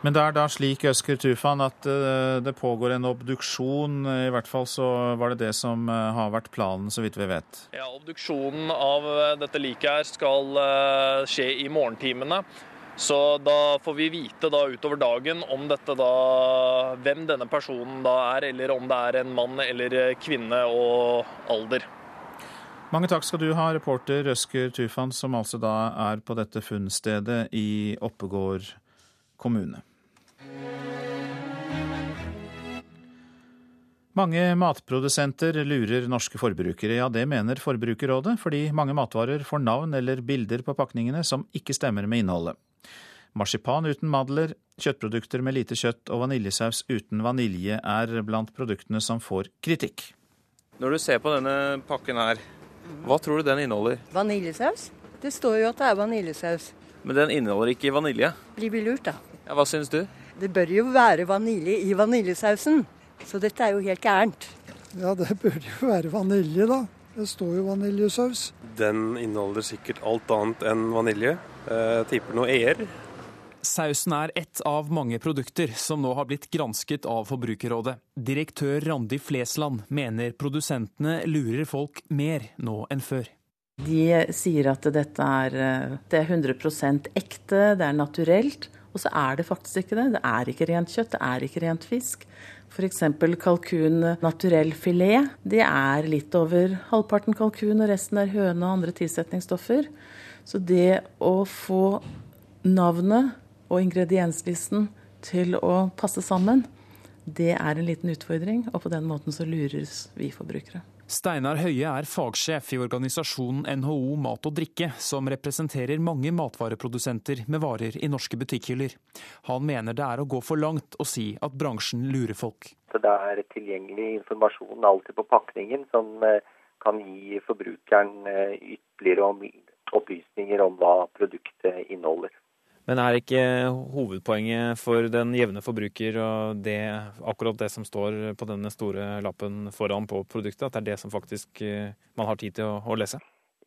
Men det er da slik, Øsker Tufan, at eh, det pågår en obduksjon. I hvert fall så var det det som eh, har vært planen, så vidt vi vet. Ja, Obduksjonen av eh, dette liket her skal skje i morgentimene. Så da får vi vite da utover dagen om dette da, hvem denne personen da er, eller om det er en mann eller kvinne og alder. Mange takk skal du ha, reporter Røsker Tufan, som altså da er på dette funnstedet i Oppegård kommune. Mange matprodusenter lurer norske forbrukere. Ja, det mener Forbrukerrådet, fordi mange matvarer får navn eller bilder på pakningene som ikke stemmer med innholdet. Marsipan uten madler, kjøttprodukter med lite kjøtt og vaniljesaus uten vanilje er blant produktene som får kritikk. Når du ser på denne pakken her, hva tror du den inneholder? Vaniljesaus? Det står jo at det er vaniljesaus. Men den inneholder ikke vanilje. Blir vi lurt, da? Ja, Hva syns du? Det bør jo være vanilje i vaniljesausen. Så dette er jo helt gærent. Ja, det bør jo være vanilje, da. Det står jo vaniljesaus. Den inneholder sikkert alt annet enn vanilje. Jeg tipper noe e-er. Sausen er ett av mange produkter som nå har blitt gransket av Forbrukerrådet. Direktør Randi Flesland mener produsentene lurer folk mer nå enn før. De sier at dette er, det er 100% ekte, det er naturelt. Og så er det faktisk ikke det. Det er ikke rent kjøtt, det er ikke rent fisk. F.eks. kalkun naturell filet. Det er litt over halvparten kalkun, og resten er høne og andre tilsetningsstoffer. Så det å få navnet og ingredienslisten til å passe sammen, det er en liten utfordring. Og på den måten så lures vi forbrukere. Steinar Høie er fagsjef i organisasjonen NHO Mat og Drikke, som representerer mange matvareprodusenter med varer i norske butikkhyller. Han mener det er å gå for langt å si at bransjen lurer folk. Det er tilgjengelig informasjon alltid på pakningen som eh, kan gi forbrukeren eh, ytterligere opplysninger om hva produktet inneholder. Men er ikke hovedpoenget for den jevne forbruker og det, akkurat det som står på denne store lappen foran på produktet, at det er det som faktisk eh, man har tid til å, å lese?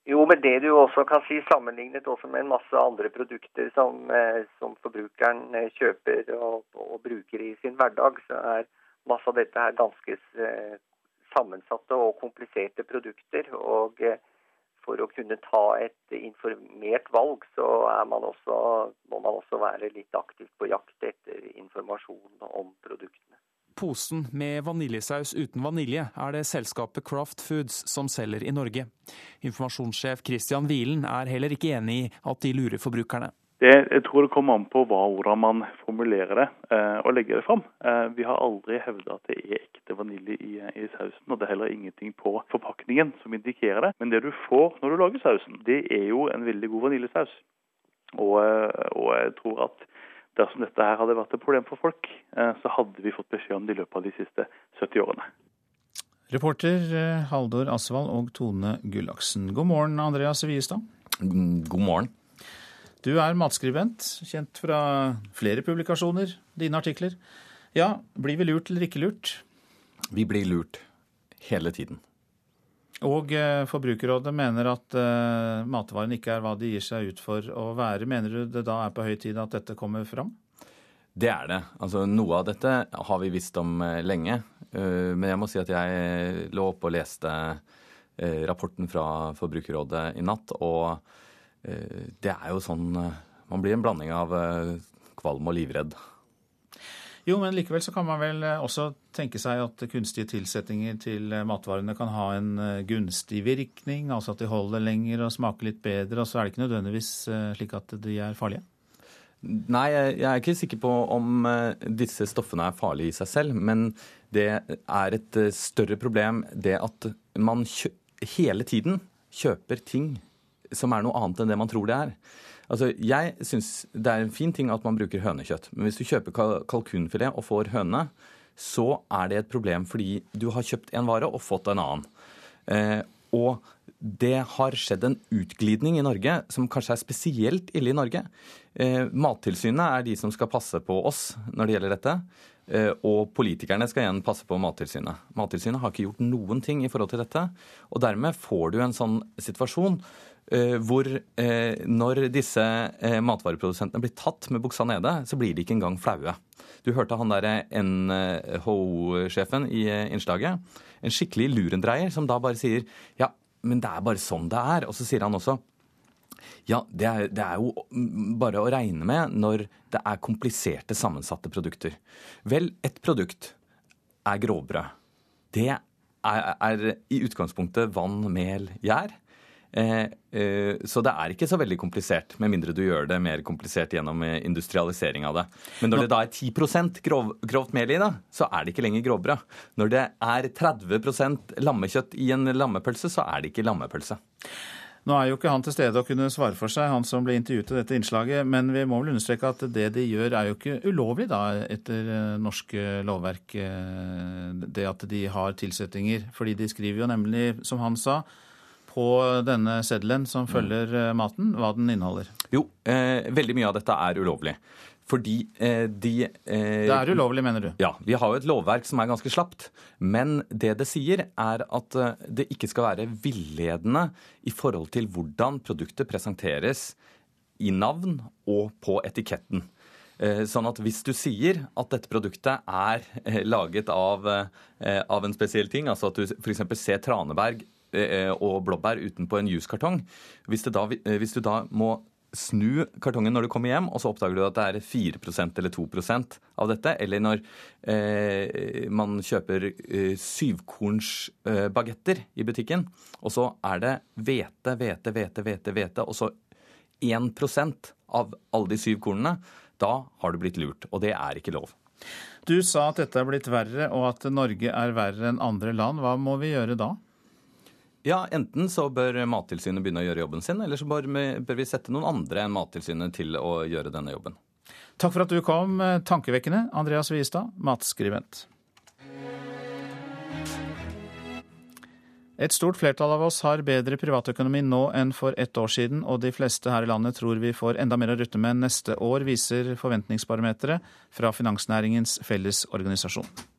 Jo, men det du også kan si, sammenlignet også med en masse andre produkter som, eh, som forbrukeren eh, kjøper og, og, bruker i sin hverdag, så er masse av dette her ganske sammensatte og kompliserte produkter. og for å kunne ta et informert valg, så man også, må man også være litt aktivt på jakt etter informasjon om produktene. Posen med vaniljesaus uten vanilje er det selskapet Craft Foods som selger i Norge. Informasjonssjef Christian Wielen er heller ikke enig i at de lurer forbrukerne. Det, jeg tror det kommer an på hva, hvordan man formulerer det eh, og legger det fram. Eh, vi har aldri hevda at det er ekte vanilje i, i, sausen, og det er heller ingenting på forpakningen som indikerer det. Men det du får når du lager sausen, det er jo en veldig god vaniljesaus. Og, eh, og jeg tror at dersom dette her hadde vært et problem for folk, eh, så hadde vi fått beskjed om det i løpet av de siste 70 årene. Reporter eh, Haldor Asvald og Tone Gullaksen. God morgen, Andreas Wiestad. God morgen. Du er matskribent, kjent fra flere publikasjoner, dine artikler. Ja, blir vi lurt eller ikke lurt? Vi blir lurt hele tiden. Og eh, Forbrukerrådet mener at eh, matvarene ikke er hva de gir seg ut for å være. Mener du det da er på høy tid at dette kommer fram? Det er det. Altså, noe av dette har vi visst om eh, lenge. Men jeg må si at jeg lå oppe og leste rapporten fra Forbrukerrådet i natt. og det er jo sånn eh, Man blir en blanding av eh, kvalm og livredd. Jo, men likevel så kan man vel også tenke seg at kunstige tilsetninger til matvarene kan ha en gunstig virkning, altså at de holder lenger og smaker litt bedre, og så er det ikke nødvendigvis slik at de er farlige? Nei, jeg er ikke sikker på om disse stoffene er farlige i seg selv, men det er et større problem det at man hele tiden kjøper ting som er noe annet enn det man tror det er. Altså, Jeg syns det er en fin ting at man bruker hønekjøtt, men hvis du kjøper kalkunfilet og får høne, så er det et problem fordi du har kjøpt en vare og fått en annen. Eh, og det har skjedd en utglidning i Norge som kanskje er spesielt ille i Norge. Eh, Mattilsynet er de som skal passe på oss når det gjelder dette. Eh, og politikerne skal igjen passe på Mattilsynet. Mattilsynet har ikke gjort noen ting i forhold til dette. Og dermed får du en sånn situasjon Eh, hvor eh, når disse matvareprodusentene blir tatt med buksa nede, så blir de ikke engang flaue. Du hørte han derre NHO-sjefen i innslaget. En skikkelig lurendreier som da bare sier ja, men det er bare sånn det er. Og så sier han også ja, det er, det er, jo bare å regne med når det er kompliserte, sammensatte produkter. Vel, et produkt er grovbrød. Det er, er i utgangspunktet vann, mel, gjær. Eh, eh, så det er ikke så veldig komplisert, med mindre du gjør det mer komplisert gjennom eh, industrialisering av det. Men når det da er 10 grov, grovt mel i det, så er det ikke lenger grovbrød. Når det er 30% lammekjøtt i en lammepølse, så er det ikke lammepølse. Nå er jo ikke han til stede og kunne svare for seg, han som ble intervjuet i dette innslaget. Men vi må vel understreke at det de gjør er jo ikke ulovlig da, etter norsk lovverk. Det at de har tilsettinger. Fordi de skriver jo nemlig, som han sa, på denne seddelen som følger eh, maten, hva den inneholder? Jo, eh, veldig mye av dette er ulovlig. Fordi eh, de eh, Det er ulovlig, mener du? Ja. Vi har jo et lovverk som er ganske slapt. Men det det sier, er at eh, det ikke skal være villedende i forhold til hvordan produktet presenteres i navn og på etiketten. Eh, sånn at hvis du sier at dette produktet er laget av, av en spesiell ting, altså at du f.eks. ser Traneberg Eh, og blåbær utenpå en juskartong. Hvis, eh, hvis, du da må snu kartongen når du kommer hjem, og så oppdager du at det er 4% eller 2% av dette, eller når eh, man kjøper eh, syvkornsbagetter eh, i butikken, og så er det hvete, hvete, hvete, hvete, hvete, og så 1% av alle de syv kornene, da har du blitt lurt. Og det er ikke lov. Du sa at dette er blitt verre, og at Norge er verre enn andre land. Hva må vi gjøre da? Ja, Enten så bør Mattilsynet begynne å gjøre jobben sin, eller så bør vi, sette noen andre enn Mattilsynet til å gjøre denne jobben. Takk for at du kom. Tankevekkende, Andreas Wiestad, matskribent. Et stort flertall av oss har bedre privatøkonomi nå enn for ett år siden, og de fleste her i landet tror vi får enda mer å rutte med neste år, viser forventningsbarometeret fra Finansnæringens Fellesorganisasjon.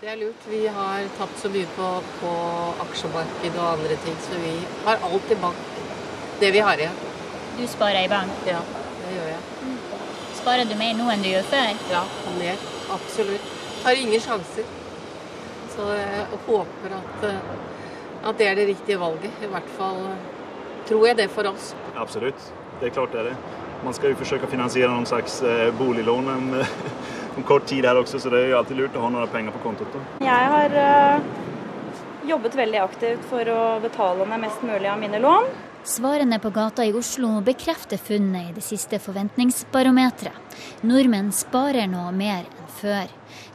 Det er lurt. Vi har tapt så mye på, på aksjemarked og andre ting, så vi har alt i bank. Det vi har igjen. Du sparer i bank? Ja, det gjør jeg. Mm. Sparer du mer nå enn du gjør før? Ja, mer. Absolutt. Har ingen sjanser. Så jeg håper at, eh, at det er det riktige valget. I hvert fall tror jeg det for oss. Absolutt. Det er klart det er det. Man skal jo forsøke å finansiere noen slags boliglån. boliglån om kort tid her også, så det er jo alltid lurt å ha noen penger på kontoet. Jeg har uh, jobbet veldig aktivt for å betale ned mest mulig av mine lån. Svarene på gata i Oslo bekrefter funnet i det siste forventningsbarometeret. Nordmenn sparer nå mer enn før.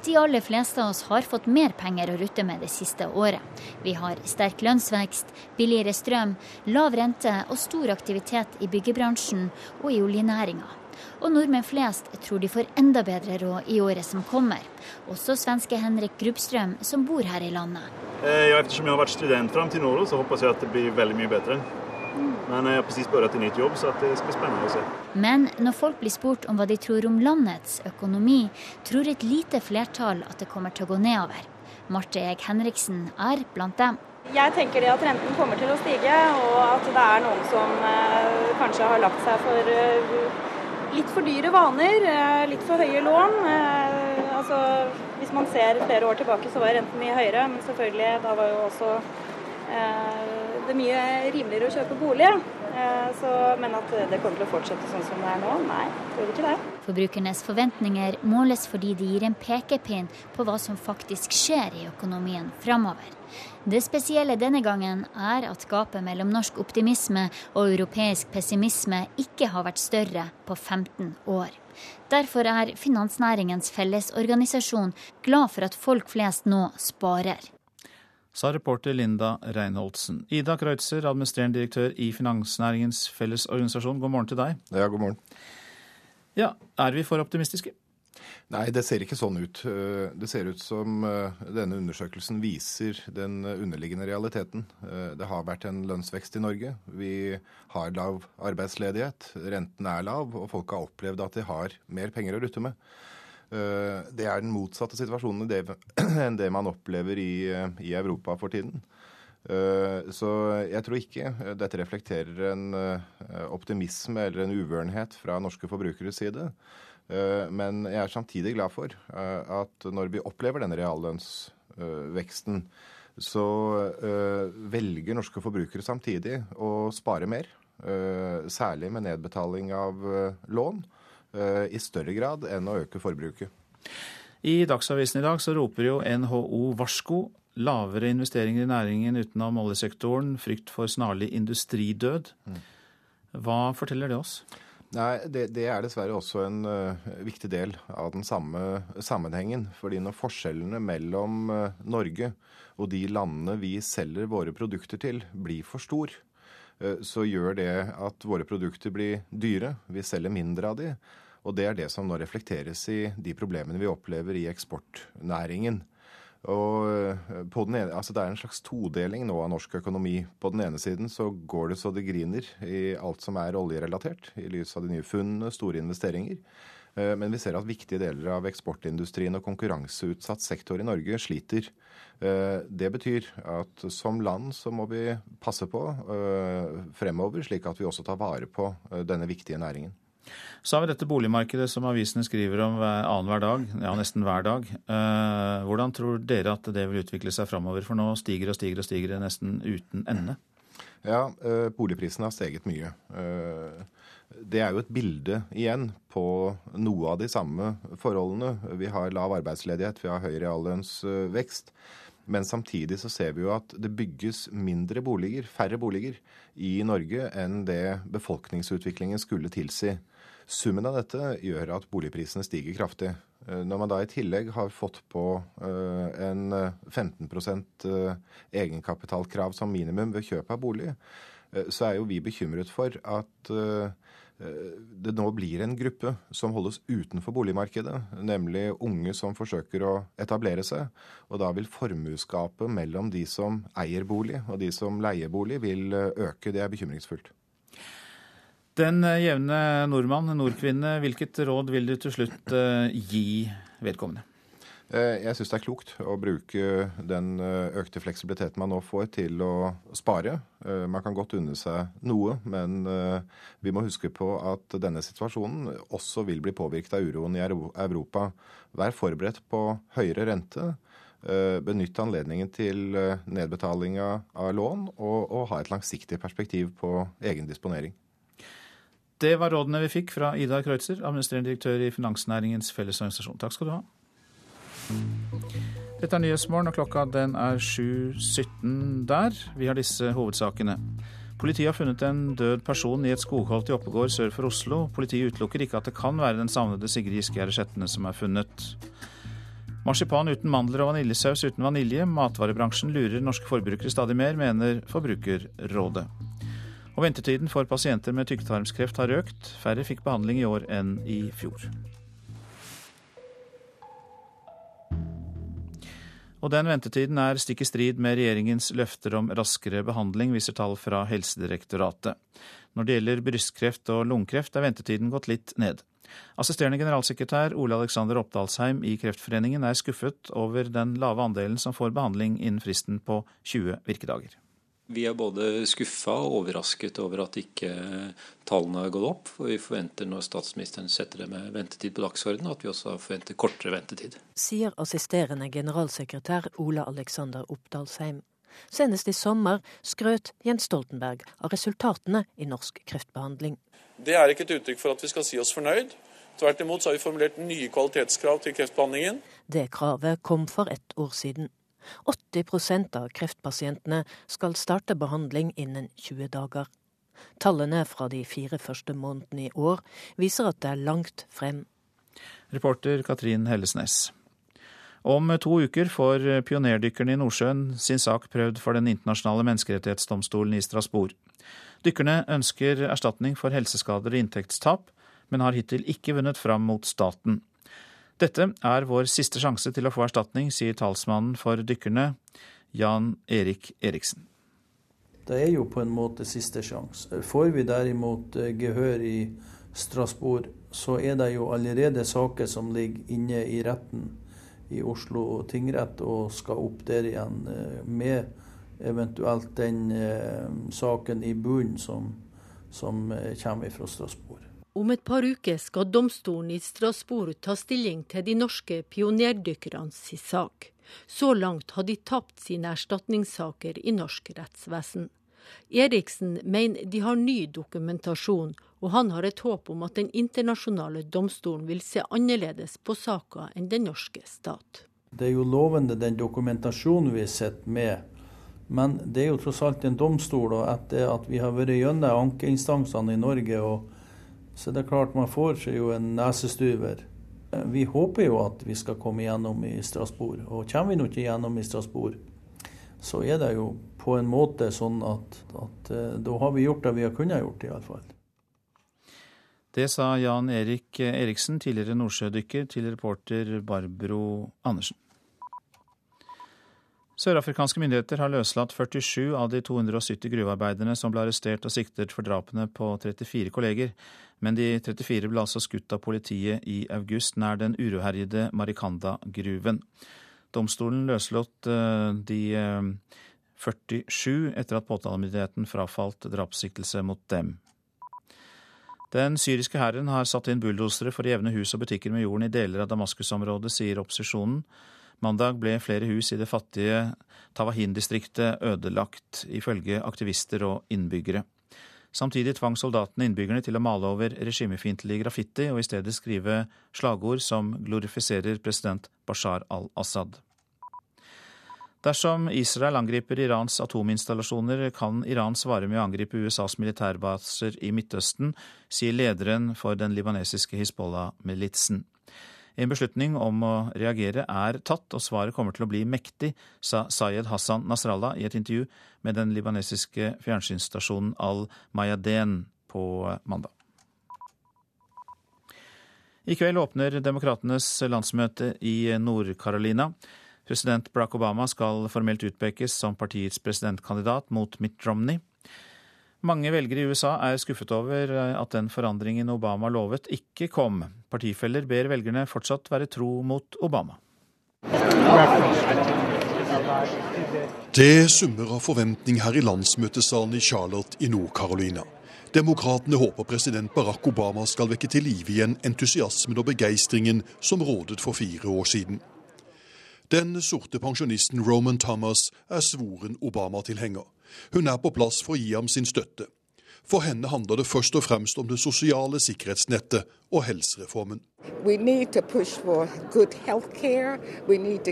De aller fleste av oss har fått mer penger å rutte med det siste året. Vi har sterk lønnsvekst, billigere strøm, lav rente og stor aktivitet i byggebransjen og i oljenæringa. Og nordmenn flest tror de får enda bedre råd i året som kommer. Også svenske Henrik Grubstrøm som bor her i landet. Eh, ja, Eftersom jeg har vært student fram til nå, så håper jeg at det blir veldig mye bedre. Men jeg har presis begynt en nytt jobb, så det skal bli spennende å se. Men når folk blir spurt om hva de tror om landets økonomi, tror et lite flertall at det kommer til å gå nedover. Marte Eeg Henriksen er blant dem. Jeg tenker det at renten kommer til å stige, og at det er noen som eh, kanskje har lagt seg for uh, litt for dyre vaner, eh, litt for høye lån. Eh, altså, hvis man ser flere år tilbake, så var renten mye høyere, men selvfølgelig, da var jo også eh, det mye rimeligere å kjøpe bolig. Så, men at det kommer til å fortsette sånn som det er nå, nei, tror ikke det. Forbrukernes forventninger måles fordi de gir en pekepinn på hva som faktisk skjer i økonomien framover. Det spesielle denne gangen er at gapet mellom norsk optimisme og europeisk pessimisme ikke har vært større på 15 år. Derfor er Finansnæringens Fellesorganisasjon glad for at folk flest nå sparer. Sa reporter Linda Reinholdsen. Ida Kreutzer, administrerende direktør i Finansnæringens Fellesorganisasjon, god morgen til deg. Ja, god morgen. Ja, Er vi for optimistiske? Nei, det ser ikke sånn ut. Eh, det ser ut som eh, denne undersøkelsen viser den underliggende realiteten. Eh, det har vært en lønnsvekst i Norge. Vi har lav arbeidsledighet. Renten er lav, og folk har opplevd at de har mer penger å rutte med. Det er den motsatte situasjonen enn det man opplever i Europa for tiden. Så jeg tror ikke dette reflekterer en optimisme eller en uvørenhet fra norske forbrukeres side. Eh, men jeg er samtidig glad for eh, at når vi opplever denne reallønnsveksten, så eh, velger norske forbrukere samtidig å spare mer. Særlig med nedbetaling av lån, i større grad enn å øke forbruket. I Dagsavisen i dag så roper jo NHO varsko. lavere investeringer i næringen utenom oljesektoren, frykt for snarlig industridød. Hva forteller det oss? Nei, det, det, er dessverre også en uh, viktig del av den samme sammenhengen. Fordi når forskjellene mellom uh, Norge og de landene vi selger våre produkter til, blir for stor, uh, så gjør det at våre produkter blir dyre. Vi selger mindre av de. Og det er det som nå reflekteres i de problemene vi opplever i eksportnæringen. Og eh, ene, altså Det er en slags todeling nå av norsk økonomi. På den ene siden så går det så det griner i alt som er oljerelatert, i lys av de nye funnene, store investeringer. Eh, men vi ser at viktige deler av eksportindustrien og konkurranseutsatt sektor i Norge sliter. Eh, det betyr at som land så må vi passe på fremover, slik at vi også tar vare på denne viktige næringen. Så har vi dette boligmarkedet som avisene skriver om annenhver dag, ja nesten hver dag. Eh, hvordan tror dere at det vil utvikle seg framover? For nå stiger og stiger og stiger det nesten uten ende. Ja, eh, boligprisene har steget mye. Eh, det er jo et bilde igjen på noe av de samme forholdene. Vi har lav arbeidsledighet, vi har høy reallønnsvekst. Men samtidig så ser vi jo at det bygges mindre boliger, færre boliger, i Norge enn det befolkningsutviklingen skulle tilsi. Summen av dette gjør at boligprisene stiger kraftig. Eh, når man da i tillegg har fått på eh, en 15 eh, egenkapitalkrav som minimum ved kjøp av bolig, så er jo vi bekymret for at det nå blir en gruppe som holdes utenfor boligmarkedet, nemlig unge som forsøker å etablere seg. Og da vil formuesgapet mellom de som eier bolig og de som leier bolig, vil øke. Det er bekymringsfullt. Den eh, jevne nordmann, nordkvinne, hvilket råd vil du til slutt eh, gi vedkommende? Eh, jeg syns det er klokt å bruke den økte fleksibiliteten man nå får til å spare. Man kan godt unne seg noe, men vi må huske på at denne situasjonen også vil bli påvirket av uroen i Europa. Vær forberedt på høyere rente. Benytt anledningen til nedbetalinga av lån, og, og ha et langsiktig perspektiv på egen disponering. Det var rådene vi fikk fra Ida Kreutzer, administrerende direktør i Finansnæringens Fellesorganisasjon. Takk skal du ha. Dette er Nyhetsmorgen, og klokka den er 7.17 der. Vi har disse hovedsakene. Politiet har funnet en død person i et skogholt i Oppegård sør for Oslo. Politiet utelukker ikke at det kan være den savnede Sigrid Giskegjerde Skjetne som er funnet. Marsipan uten mandler og vaniljesaus uten vanilje. Matvarebransjen lurer norske forbrukere stadig mer, mener Forbrukerrådet. Og ventetiden for pasienter med tykktarmskreft har økt. Færre fikk behandling i år enn i fjor. Og den ventetiden er stikk i strid med regjeringens løfter om raskere behandling, viser tall fra Helsedirektoratet. Når det gjelder brystkreft og lungekreft, er ventetiden gått litt ned. Assisterende generalsekretær Ole Alexander Oppdalsheim i Kreftforeningen er skuffet over den lave andelen som får behandling innen fristen på 20 virkedager. Vi er både skuffa og overrasket over at ikke tallene har gått opp. For vi forventer når statsministeren setter det med ventetid på dagsordenen, at vi også forventer kortere ventetid. Sier assisterende generalsekretær Ole Alexander Oppdalsheim. Senest i sommer skrøt Jens Stoltenberg av resultatene i norsk kreftbehandling. Det er ikke et uttrykk for at vi skal si oss fornøyd. Tvert imot har vi formulert nye kvalitetskrav til kreftbehandlingen. Det kravet kom for ett år siden. 80% av kreftpasientene skal starte behandling innen 20 dager. Tallene fra de fire første månedene i år viser at det er langt frem. Reporter Katrin Hellesnes. Om to uker får pionerdykkerne i Nordsjøen sin sak prøvd for Den internasjonale menneskerettighetsdomstolen i Strasbourg. Dykkerne ønsker erstatning for helseskader og inntektstap, men har hittil ikke vunnet fram mot staten. Dette er vår siste sjanse til å få erstatning, sier talsmannen for dykkerne, Jan Erik Eriksen. Det er jo på en måte siste sjanse. Får vi derimot eh, gehør i Strasbourg, så er det jo allerede saker som ligger inne i retten i Oslo tingrett og skal opp der igjen eh, med eventuelt den eh, saken i bunnen som, som kommer fra Strasbourg. Om et par uker skal domstolen i Strasbourg ta stilling til de norske pionerdykkernes sak. Så langt har de tapt sine erstatningssaker i norsk rettsvesen. Eriksen mener de har ny dokumentasjon, og han har et håp om at den internasjonale domstolen vil se annerledes på saka enn den norske stat. Det er jo lovende den dokumentasjonen vi sitter med. Men det er jo tross alt en domstol, og etter at vi har vært gjennom ankeinstansene i Norge, så det er klart man får seg jo en nesestuver. Vi håper jo at vi skal komme igjennom i Strasbourg. Og kommer vi nå ikke igjennom i Strasbourg, så er det jo på en måte sånn at, at eh, da har vi gjort det vi har kunnet gjort, iallfall. Det sa Jan Erik Eriksen, tidligere nordsjødykker, til reporter Barbro Andersen. Sørafrikanske myndigheter har løslatt 47 av de 270 gruvearbeiderne som ble arrestert og siktet for drapene på 34 kolleger, men de 34 ble altså skutt av politiet i august nær den uroherjede Marikanda-gruven. Domstolen løslot eh, de 47 eh, etter at påtalemyndigheten frafalt drapssiktelse mot dem. Den syriske hæren har satt inn bulldosere for å jevne hus og butikker med jorden i deler av Damaskus-området, sier opposisjonen. Mandag ble flere hus i det fattige Tawahin-distriktet ødelagt, ifølge aktivister og innbyggere. Samtidig tvang soldatene innbyggerne til å male over regimefiendtlig graffiti og i stedet skrive slagord som glorifiserer president Bashar al-Assad. Dersom Israel angriper Irans atominstallasjoner, kan Iran svare med å angripe USAs militærbaser i Midtøsten, sier lederen for den libanesiske Hizbollah-militsen. En beslutning om å reagere er tatt, og svaret kommer til å bli mektig, sa Sayed Hassan Nasrallah i et intervju med den libanesiske fjernsynsstasjonen Al-Mayadeen på mandag. I kveld åpner Demokratenes landsmøte i Nord-Carolina. President Barack Obama skal formelt utpekes som partiets presidentkandidat mot Mitt Romney. Mange velgere i USA er skuffet over eh, at den forandringen Obama lovet, ikke kom. Partifeller ber velgerne fortsatt være tro mot Obama. Det summer av forventning her i landsmøtesalen i Charlotte i Nord-Carolina. Demokratene håper president Barack Obama skal vekke til live igjen entusiasmen og begeistringen som rådet for fire år siden. Den sorte pensjonisten Roman Thomas er svoren Obama-tilhenger. Hun er på plass for å gi ham sin støtte. For henne handler det først og fremst om det sosiale sikkerhetsnettet og helsereformen. Vi må to for god health vi må need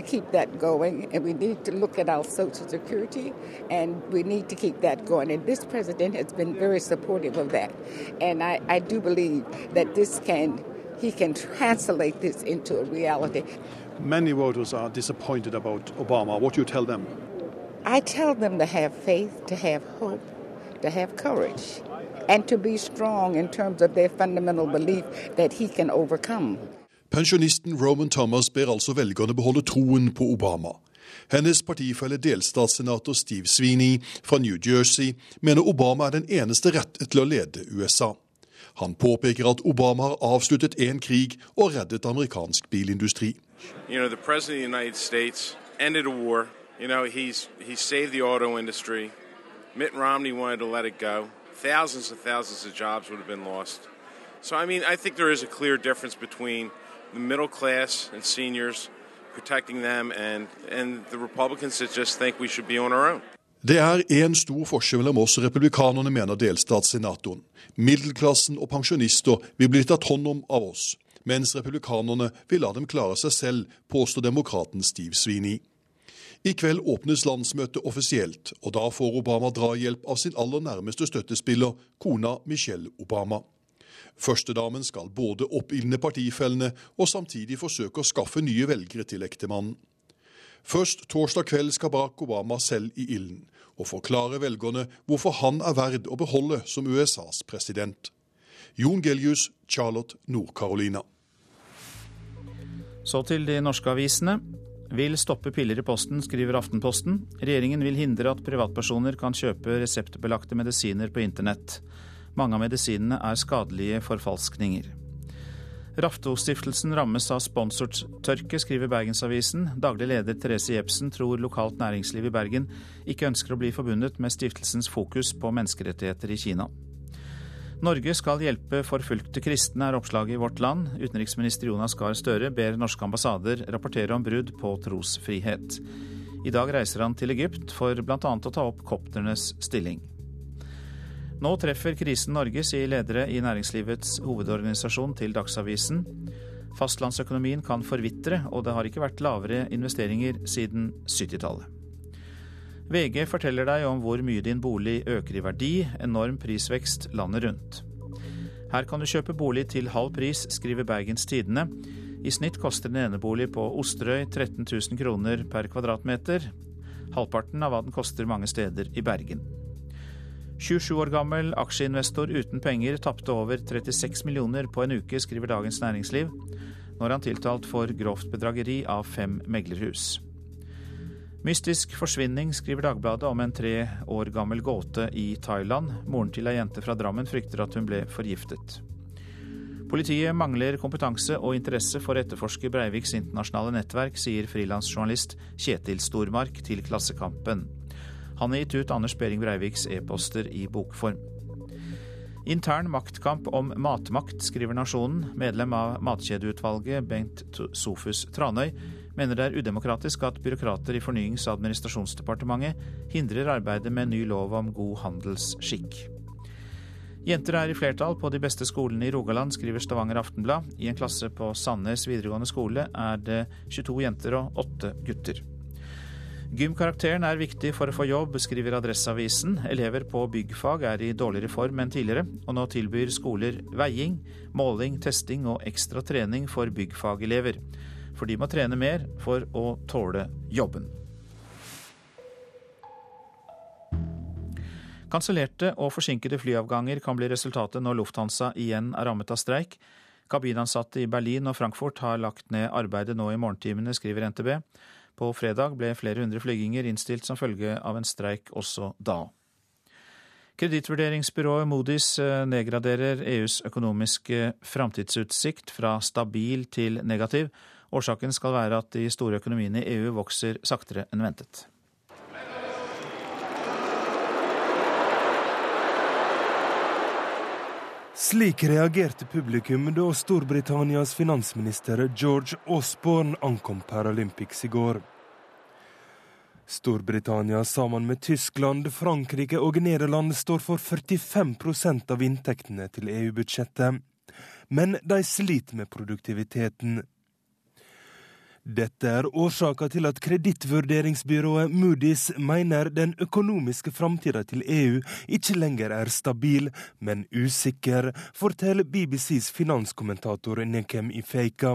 det our social security. And we need to keep Og going. And this president has been very supportive of that. And I, I do believe that this can, he can translate this into a reality. Many voters are disappointed about Obama. What do you tell them? I tell them to have faith, to have hope, to have courage, and to be strong in terms of their fundamental belief that he can overcome. Pensjonisten Roman Thomas ber altså velgerne beholde troen på Obama. Hennes partifelle delstatssenator Steve Sweeney fra New Jersey mener Obama er den eneste rette til å lede USA. Han påpeker at Obama har avsluttet én krig og reddet amerikansk bilindustri. You know, the President of the United States ended a war. You know, he's he saved the auto industry. Mitt Romney wanted to let it go. Thousands and thousands of jobs would have been lost. So, I mean, I think there is a clear difference between the middle class and seniors, protecting them, and, and the Republicans that just think we should be on our own. Det er én stor forskjell mellom oss og republikanerne, mener delstatssenatoren. Middelklassen og pensjonister vil bli tatt hånd om av oss, mens republikanerne vil la dem klare seg selv, påstår demokraten Steve Sweeney. I kveld åpnes landsmøtet offisielt, og da får Obama drahjelp av sin aller nærmeste støttespiller, kona Michelle Obama. Førstedamen skal både oppildne partifellene og samtidig forsøke å skaffe nye velgere til ektemannen. Først torsdag kveld skal Barack Obama selv i ilden og forklare velgerne hvorfor han er verd å beholde som USAs president. Jon Gelius, Charlotte, Nord-Carolina. Så til de norske avisene vil stoppe piller i posten, skriver Aftenposten. Regjeringen vil hindre at privatpersoner kan kjøpe reseptbelagte medisiner på internett. Mange av medisinene er skadelige forfalskninger. Raftostiftelsen rammes av sponsortørke, skriver Bergensavisen. Daglig leder Therese Jepsen tror lokalt næringsliv i Bergen ikke ønsker å bli forbundet med stiftelsens fokus på menneskerettigheter i Kina. Norge skal hjelpe forfulgte kristne, er oppslaget i Vårt Land. Utenriksminister Jonas Gahr Støre ber norske ambassader rapportere om brudd på trosfrihet. I dag reiser han til Egypt for bl.a. å ta opp kopternes stilling. Nå treffer krisen Norge, sier ledere i næringslivets hovedorganisasjon til Dagsavisen. Fastlandsøkonomien kan forvitre, og det har ikke vært lavere investeringer siden 70-tallet. VG forteller deg om hvor mye din bolig øker i verdi, enorm prisvekst landet rundt. Her kan du kjøpe bolig til halv pris, skriver Bergens Tidende. I snitt koster en enebolig på Osterøy 13 000 kroner per kvadratmeter. Halvparten av hva den koster mange steder i Bergen. 27 år gammel aksjeinvestor uten penger tapte over 36 millioner på en uke, skriver Dagens Næringsliv, når han tiltalt for grovt bedrageri av fem meglerhus. Mystisk forsvinning, skriver Dagbladet om en tre år gammel gåte i Thailand. Moren til ei jente fra Drammen frykter at hun ble forgiftet. Politiet mangler kompetanse og interesse for å etterforske Breiviks internasjonale nettverk, sier frilansjournalist Kjetil Stormark til Klassekampen. Han har gitt ut Anders Behring Breiviks e-poster i bokform. Intern maktkamp om matmakt, skriver Nasjonen. Medlem av Matkjedeutvalget, Bengt Sofus Tranøy, mener det er udemokratisk at byråkrater i Fornyings- og administrasjonsdepartementet hindrer arbeidet med ny lov om god handelsskikk. Jenter er i flertall på de beste skolene i Rogaland, skriver Stavanger Aftenblad. I en klasse på Sandnes videregående skole er det 22 jenter og 8 gutter. Gymkarakteren er viktig for å få jobb, skriver Adresseavisen. Elever på byggfag er i dårligere form enn tidligere, og nå tilbyr skoler veiing, måling, testing og ekstra trening for byggfagelever. For de må trene mer for å tåle jobben. Kansellerte og forsinkede flyavganger kan bli resultatet når Lufthansa igjen er rammet av streik. Kabinansatte i Berlin og Frankfurt har lagt ned arbeidet nå i morgentimene, skriver NTB. På fredag ble flere hundre flyginger innstilt som følge av en streik også da. Kredittvurderingsbyrået Modis eh, nedgraderer EUs økonomiske framtidsutsikt fra stabil til negativ. Årsaken skal være at de store økonomiene i EU vokser saktere enn ventet. Slik reagerte publikum da Storbritannias finansminister George Osborne ankom Paralympics i går. Storbritannia sammen med Tyskland, Frankrike og Nederland står for 45% av inntektene til EU-budsjettet. Men de sliter med produktiviteten. Dette er årsaka til at kredittvurderingsbyrået Moody's mener den økonomiske framtida til EU ikke lenger er stabil, men usikker, forteller BBCs finanskommentator Nekem Ifeika.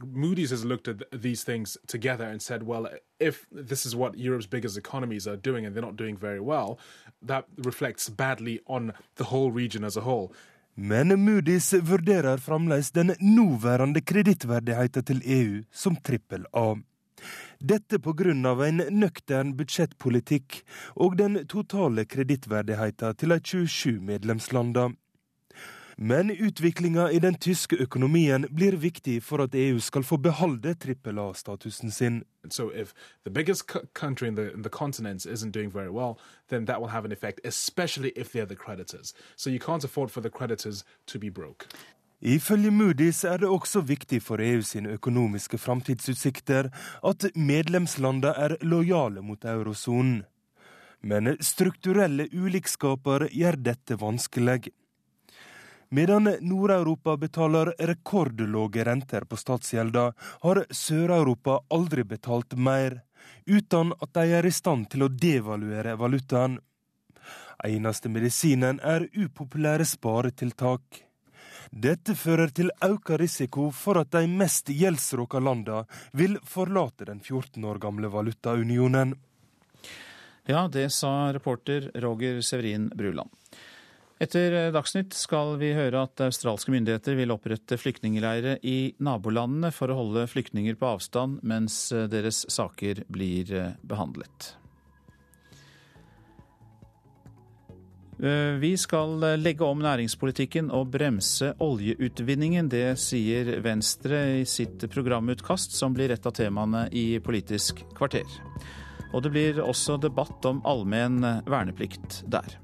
Moody's has looked at these things together and said, well, if this is what Europe's biggest economies are doing and they're not doing very well, that reflects badly on the whole region as a whole. Men Moody's vurderer fremdeles den nåværende kredittverdigheten til EU som trippel A. Dette pga. en nøktern budsjettpolitikk og den totale kredittverdigheten til de 27 medlemslandene. Men utviklinga i den tyske økonomien blir viktig for at EU skal få beholde trippel A-statusen sin. So if the biggest country in the, in the continent isn't doing very well, then that will have an effect, especially if they're the creditors. So you can't afford for the creditors to be broke. Ifølge Moody's er det også viktig for EU sine økonomiske framtidsutsikter at medlemslandene er lojale mot eurosonen. Men strukturelle ulikskaper gjør dette vanskelig. Medan Nord-Europa betaler rekordlåge renter på statsgjelda, har Sør-Europa aldri betalt mer, uten at de er i stand til å devaluere valutaen. Eneste medisinen er upopulære sparetiltak. Dette fører til økt risiko for at de mest gjeldsråka landa vil forlate den 14 år gamle valutaunionen. Ja, det sa reporter Roger Severin Bruland. Etter Dagsnytt skal vi høre at australske myndigheter vil opprette flyktningleirer i nabolandene for å holde flyktninger på avstand mens deres saker blir behandlet. Vi skal legge om næringspolitikken og bremse oljeutvinningen. Det sier Venstre i sitt programutkast, som blir et av temaene i Politisk kvarter. Og det blir også debatt om allmenn verneplikt der.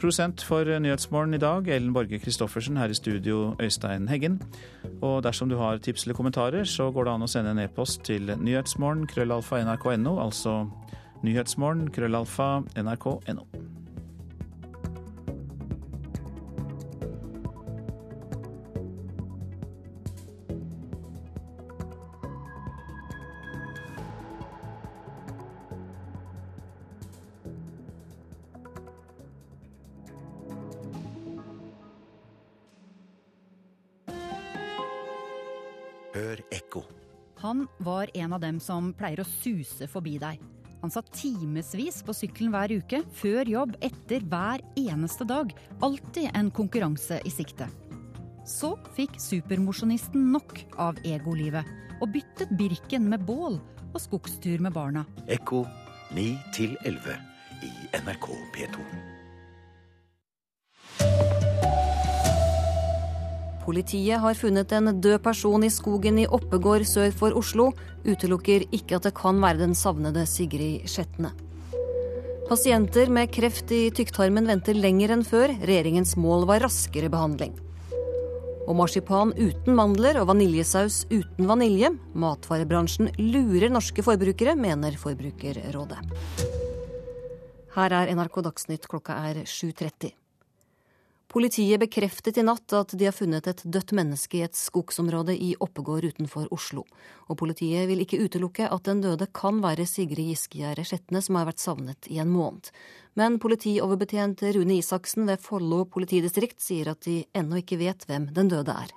Produsent for Nyhetsmorgen i dag, Ellen Borge Christoffersen. Her i studio, Øystein Heggen. Og dersom du har tips eller kommentarer, så går det an å sende en e-post til nyhetsmorgen krøllalfa nrk.no, altså nyhetsmorgen krøllalfa nrk.no. var en av dem som pleier å suse forbi deg. Han satt timevis på sykkelen hver uke, før jobb, etter hver eneste dag. Alltid en konkurranse i sikte. Så fikk supermosjonisten nok av egolivet, og byttet Birken med bål og skogstur med barna. Ekko 9 11 i NRK P2. Politiet har funnet en død person i skogen i Oppegård sør for Oslo. Utelukker ikke at det kan være den savnede Sigrid Skjetne. Pasienter med kreft i tykktarmen venter lenger enn før. Regjeringens mål var raskere behandling. Og marsipan uten mandler og vaniljesaus uten vanilje. Matvarebransjen lurer norske forbrukere, mener Forbrukerrådet. Her er NRK Dagsnytt, klokka er 7.30. Politiet bekreftet i natt at de har funnet et dødt menneske i et skogsområde i Oppegård utenfor Oslo. Og politiet vil ikke utelukke at den døde kan være Sigrid Giskegjerde Skjetne, som har vært savnet i en måned. Men politioverbetjent Rune Isaksen ved Follo politidistrikt sier at de ennå ikke vet hvem den døde er.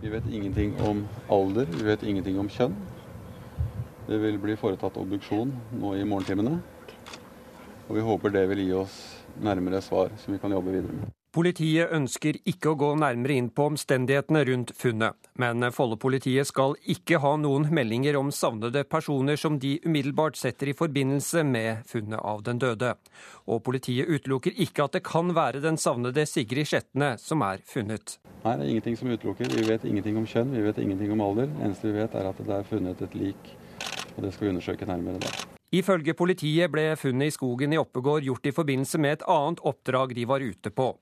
Vi vet ingenting om alder, vi vet ingenting om kjønn. Det vil bli foretatt obduksjon nå i morgentimene. Og vi håper det vil gi oss nærmere svar som vi kan jobbe videre med. Politiet ønsker ikke å gå nærmere inn på omstendighetene rundt funnet, men Follo-politiet skal ikke ha noen meldinger om savnede personer som de umiddelbart setter i forbindelse med funnet av den døde. Og politiet utelukker ikke at det kan være den savnede Sigrid Skjetne som er funnet. Nei, det er ingenting som utelukker. Vi vet ingenting om kjønn, vi vet ingenting om alder. Det eneste vi vet er at det er funnet et lik, og det skal vi undersøke nærmere da. Ifølge politiet ble funnet i skogen i Oppegård gjort i forbindelse med et annet oppdrag de var ute på.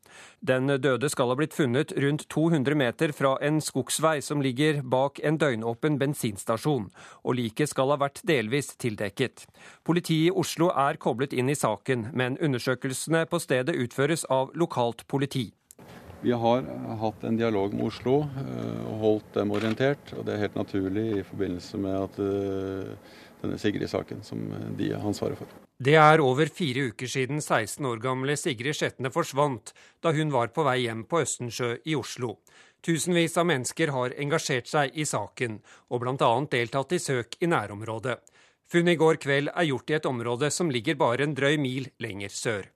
Den døde skal ha blitt funnet rundt 200 meter fra en skogsvei som ligger bak en døgnåpen bensinstasjon, og liket skal ha vært delvis tildekket. Politiet i Oslo er koblet inn i saken, men undersøkelsene på stedet utføres av lokalt politi. Vi har hatt en dialog med Oslo og holdt dem orientert, og det er helt naturlig i forbindelse med at denne Sigrid-saken som de har ansvaret for. Det er over fire uker siden 16 år gamle Sigrid Skjetne forsvant da hun var på vei hjem på Østensjø i Oslo. Tusenvis av mennesker har engasjert seg i saken, og bl.a. deltatt i søk i nærområdet. Funnet i går kveld er gjort i et område som ligger bare en drøy mil lenger sør.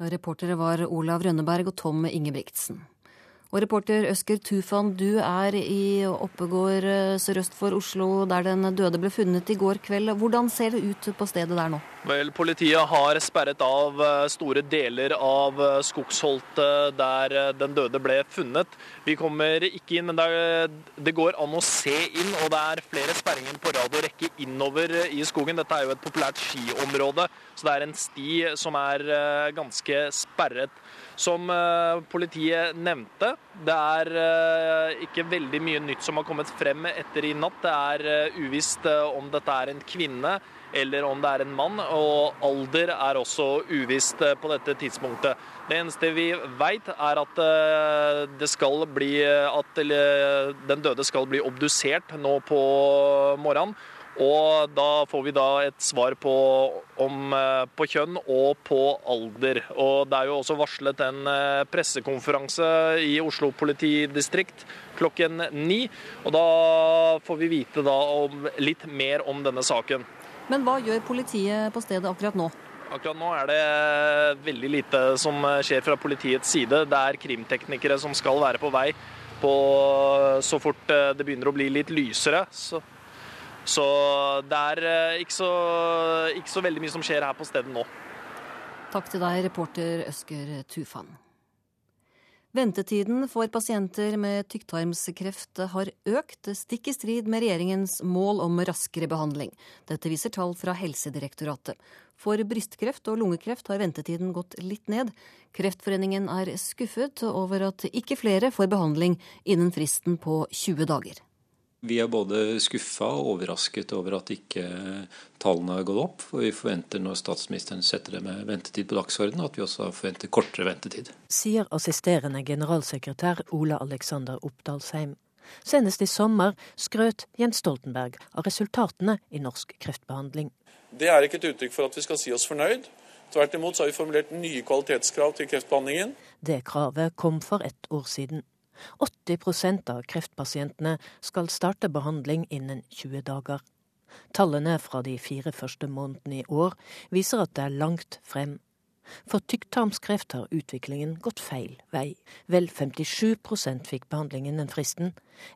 Reportere var Olav Rønneberg og Tom Ingebrigtsen. Og reporter Øsker Tufan, du er i Oppegård sørøst for Oslo, der den døde ble funnet i går kveld. Hvordan ser det ut på stedet der nå? Vel, Politiet har sperret av store deler av skogsholtet der den døde ble funnet. Vi kommer ikke inn, men det, går an å se inn. Og det er flere sperringer på rad og rekke innover i skogen. Dette er jo et populært skiområde, så det er en sti som er ganske sperret. Som politiet nevnte, det er ikke veldig mye nytt som har kommet frem etter i natt. Det er uvisst om dette er en kvinne eller om det er en mann, og alder er også uvisst på dette tidspunktet. Det eneste vi veit, er at bli at den døde skal bli obdusert nå på morgenen. Og da får vi da et svar på, om, på kjønn og på alder. Og det er jo også varslet en pressekonferanse i Oslo politidistrikt klokken ni. Og da får vi vite da om, litt mer om denne saken. Men hva gjør politiet på stedet akkurat nå? Akkurat nå er det veldig lite som skjer fra politiets side. Det er krimteknikere som skal være på vei på så fort det begynner å bli litt lysere. Så, så det er ikke så, ikke så veldig mye som skjer her på stedet nå. Takk til deg, reporter Øsker Tufan. Ventetiden for pasienter med tykktarmskreft har økt, stikk i strid med regjeringens mål om raskere behandling. Dette viser tall fra Helsedirektoratet. For brystkreft og lungekreft har ventetiden gått litt ned. Kreftforeningen er skuffet over at ikke flere får behandling innen fristen på 20 dager. Vi er både skuffa og overrasket over at ikke tallene har gått opp. For vi forventer når statsministeren setter det med ventetid på dagsordenen, at vi også forventer kortere ventetid. Sier assisterende generalsekretær Ola Alexander Oppdalsheim. Senest i sommer skrøt Jens Stoltenberg av resultatene i norsk kreftbehandling. Det er ikke et uttrykk for at vi skal si oss fornøyd. Tvert imot så har vi formulert nye kvalitetskrav til kreftbehandlingen. Det kravet kom for ett år siden. 80% av kreftpasientene skal starte behandling innen 20 dager. Tallene fra de fire første månedene i år viser at det er langt frem. For tykktarmskreft har utviklingen gått feil vei. Vel 57% fikk behandling innen fristen,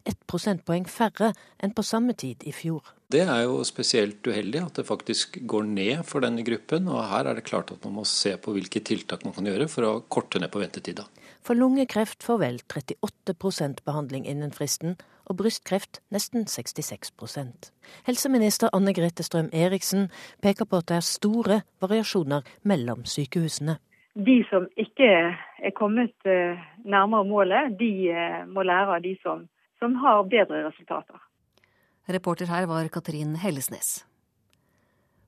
ett prosentpoeng færre enn på samme tid i fjor. Det er jo spesielt uheldig at det faktisk går ned for denne gruppen. og Her er det klart at man må se på hvilke tiltak man kan gjøre for å korte ned på ventetida. For lungekreft får vel 38% behandling innen fristen, og brystkreft nesten 66% Helseminister Anne Grete Strøm Eriksen peker på at det er store variasjoner mellom sykehusene. De som ikke er kommet eh, nærmere målet, de eh, må lære av de som, som har bedre resultater. Reporter her var Katrin Hellesnes.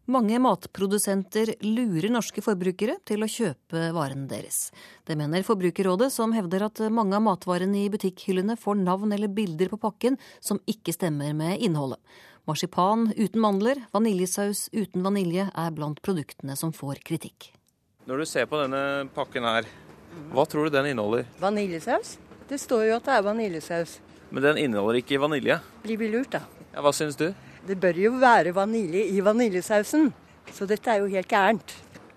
Mange matprodusenter lurer norske forbrukere til å kjøpe varene deres. Det mener Forbrukerrådet, som hevder at mange av matvarene i butikkhyllene får navn eller bilder på pakken som ikke stemmer med innholdet. Marsipan uten mandler, vaniljesaus uten vanilje er blant produktene som får kritikk. Når du ser på denne pakken her, hva tror du den inneholder? Vaniljesaus. Det står jo at det er vaniljesaus. Men den inneholder ikke vanilje. Blir vi lurt, da? Ja, Hva syns du? Det bør jo være vanilje i vaniljesausen, så dette er jo helt gærent.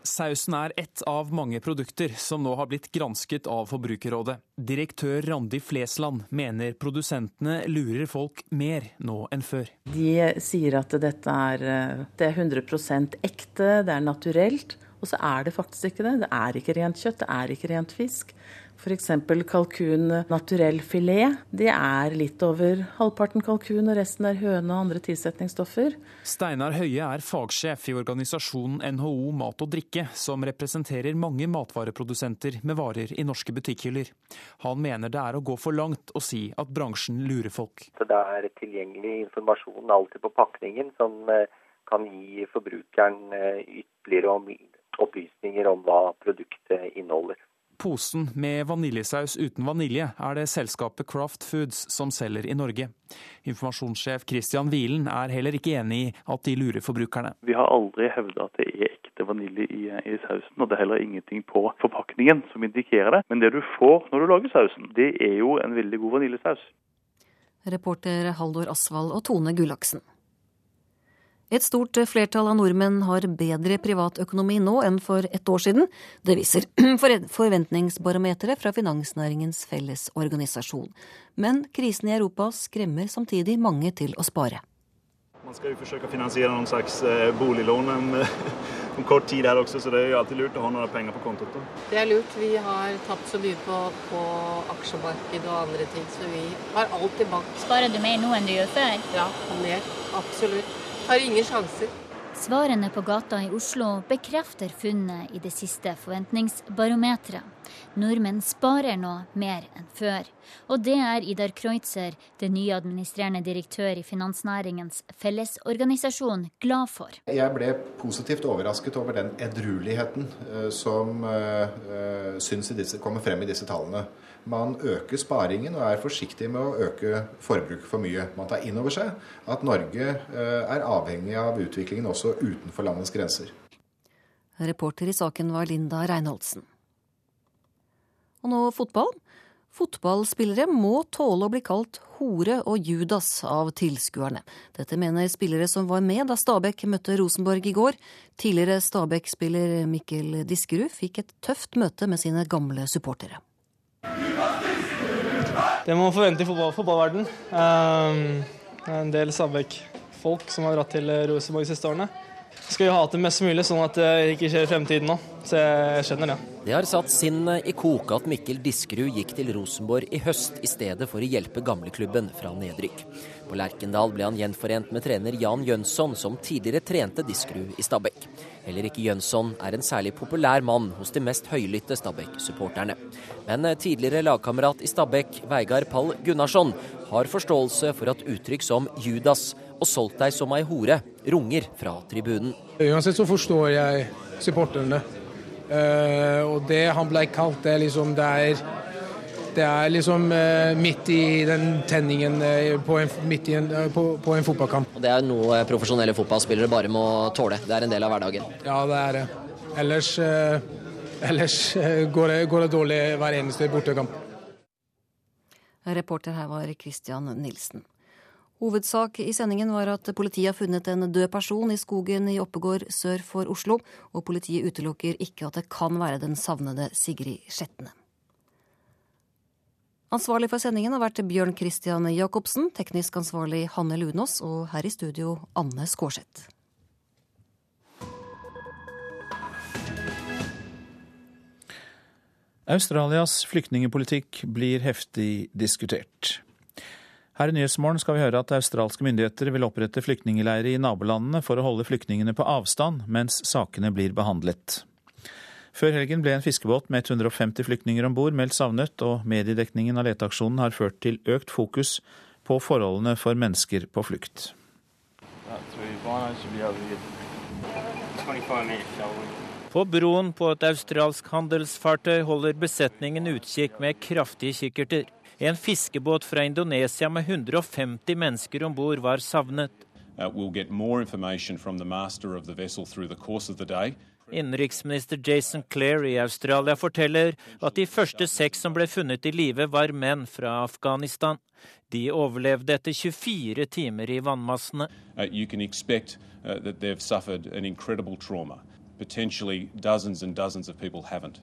Sausen er ett av mange produkter som nå har blitt gransket av Forbrukerrådet. Direktør Randi Flesland mener produsentene lurer folk mer nå enn før. De sier at dette er, eh, det er 100% ekte, det er naturelt. Og så er det faktisk ikke det. Det er ikke rent kjøtt, det er ikke rent fisk. F.eks. kalkun naturell filet. Det er litt over halvparten kalkun, og resten er høne og andre tilsetningsstoffer. Steinar Høie er fagsjef i organisasjonen NHO Mat og drikke, som representerer mange matvareprodusenter med varer i norske butikkhyller. Han mener det er å gå for langt å si at bransjen lurer folk. Det er tilgjengelig informasjon alltid på pakningen som eh, kan gi forbrukeren eh, ytterligere opplysninger om hva produktet inneholder. Posen med vaniljesaus uten vanilje er det selskapet Craft Foods som selger i Norge. Informasjonssjef Christian Wielen er heller ikke enig i at de lurer forbrukerne. Vi har aldri hevda at det er ekte vanilje i, i, sausen, og det er heller ingenting på forpakningen som indikerer det. Men det du får når du lager sausen, det er jo en veldig god vaniljesaus. Reporter Haldor Asvald og Tone Gullaksen. Et stort flertall av nordmenn har bedre privatøkonomi nå enn for ett år siden. Det viser forventningsbarometeret fra Finansnæringens Fellesorganisasjon. Men krisen i Europa skremmer samtidig mange til å spare. Man skal jo forsøke å finansiere noen slags eh, boliglån om, om kort tid her også, så det er jo alltid lurt å ha noen penger på kontoen. Det er lurt. Vi har tapt så mye på, på aksjemarked og andre ting, så vi har alt i bank. Sparer du mer nå enn du gjør før? Ja, mer. Absolutt. Har ingen sjanser. Svarene på gata i Oslo bekrefter funnet i det siste forventningsbarometeret. Nordmenn sparer nå mer enn før. Og det er Idar Kreutzer, den nye administrerende direktør i Finansnæringens Fellesorganisasjon, glad for. Jeg ble positivt overrasket over den edrueligheten eh, som uh, syns disse, kommer frem i disse tallene. Man øker sparingen og er forsiktig med å øke forbruket for mye. Man tar inn over seg at Norge eh, er avhengig av utviklingen også utenfor landets grenser. Reporter i saken var Linda Reinholdsen. Og nå fotball. Fotballspillere må tåle å bli kalt hore og Judas av tilskuerne. Dette mener spillere som var med da Stabæk møtte Rosenborg i går. Tidligere Stabæk-spiller Mikkel Diskerud fikk et tøft møte med sine gamle supportere. Det man forvente i fotball, fotballverden. Um, en del Stabæk-folk som har dratt til Rosenborg de siste årene. Skal jo ha det mest mulig, sånn at det ikke skjer i fremtiden nå. Så jeg skjønner det. Det har satt sinnet i koke at Mikkel Diskerud gikk til Rosenborg i høst i stedet for å hjelpe gamleklubben fra nedrykk. På Lerkendal ble han gjenforent med trener Jan Jønsson, som tidligere trente Diskerud i Stabæk. Heller ikke Jønsson er en særlig populær mann hos de mest høylytte Stabæk-supporterne. Men eh, tidligere lagkamerat i Stabæk, Veigard Pall Gunnarsson, har forståelse for at uttrykk som Judas og solgt deg som ei hore runger fra tribunen. Uansett så forstår jeg supporterne. Uh, og det han ble kalt, det er liksom det er det er liksom eh, midt i den tenningen eh, på, en, midt en, eh, på, på, en, fotballkamp. Det er noe profesjonelle fotballspillere bare må tåle. Det er en del av hverdagen. Ja, det er det. Ellers, ellers går, det, går, det, dårlig hver eneste bortekamp. Reporter her var Christian Nilsen. Hovedsak i sendingen var at politiet har funnet en død person i skogen i Oppegård sør for Oslo, og politiet utelukker ikke at det kan være den savnede Sigrid Skjetne. Ansvarlig for sendingen har vært Bjørn Christian Jacobsen, teknisk ansvarlig Hanne Lunås og her i studio Anne Skårseth. Australias flyktningepolitikk blir heftig diskutert. Her i Nyhetsmorgen skal vi høre at australske myndigheter vil opprette flyktningleirer i nabolandene for å holde flyktningene på avstand mens sakene blir behandlet. Før helgen ble en fiskebåt med 150 flyktninger om bord meldt savnet, og mediedekningen av leteaksjonen har ført til økt fokus på forholdene for mennesker på flukt. På broen på et australsk handelsfartøy holder besetningen utkikk med kraftige kikkerter. En fiskebåt fra Indonesia med 150 mennesker om bord var savnet. Uh, Innenriksminister Jason Clare i Australia forteller at de første seks som ble funnet i live, var menn fra Afghanistan. De overlevde etter 24 timer i vannmassene. Uh, uh, haven't.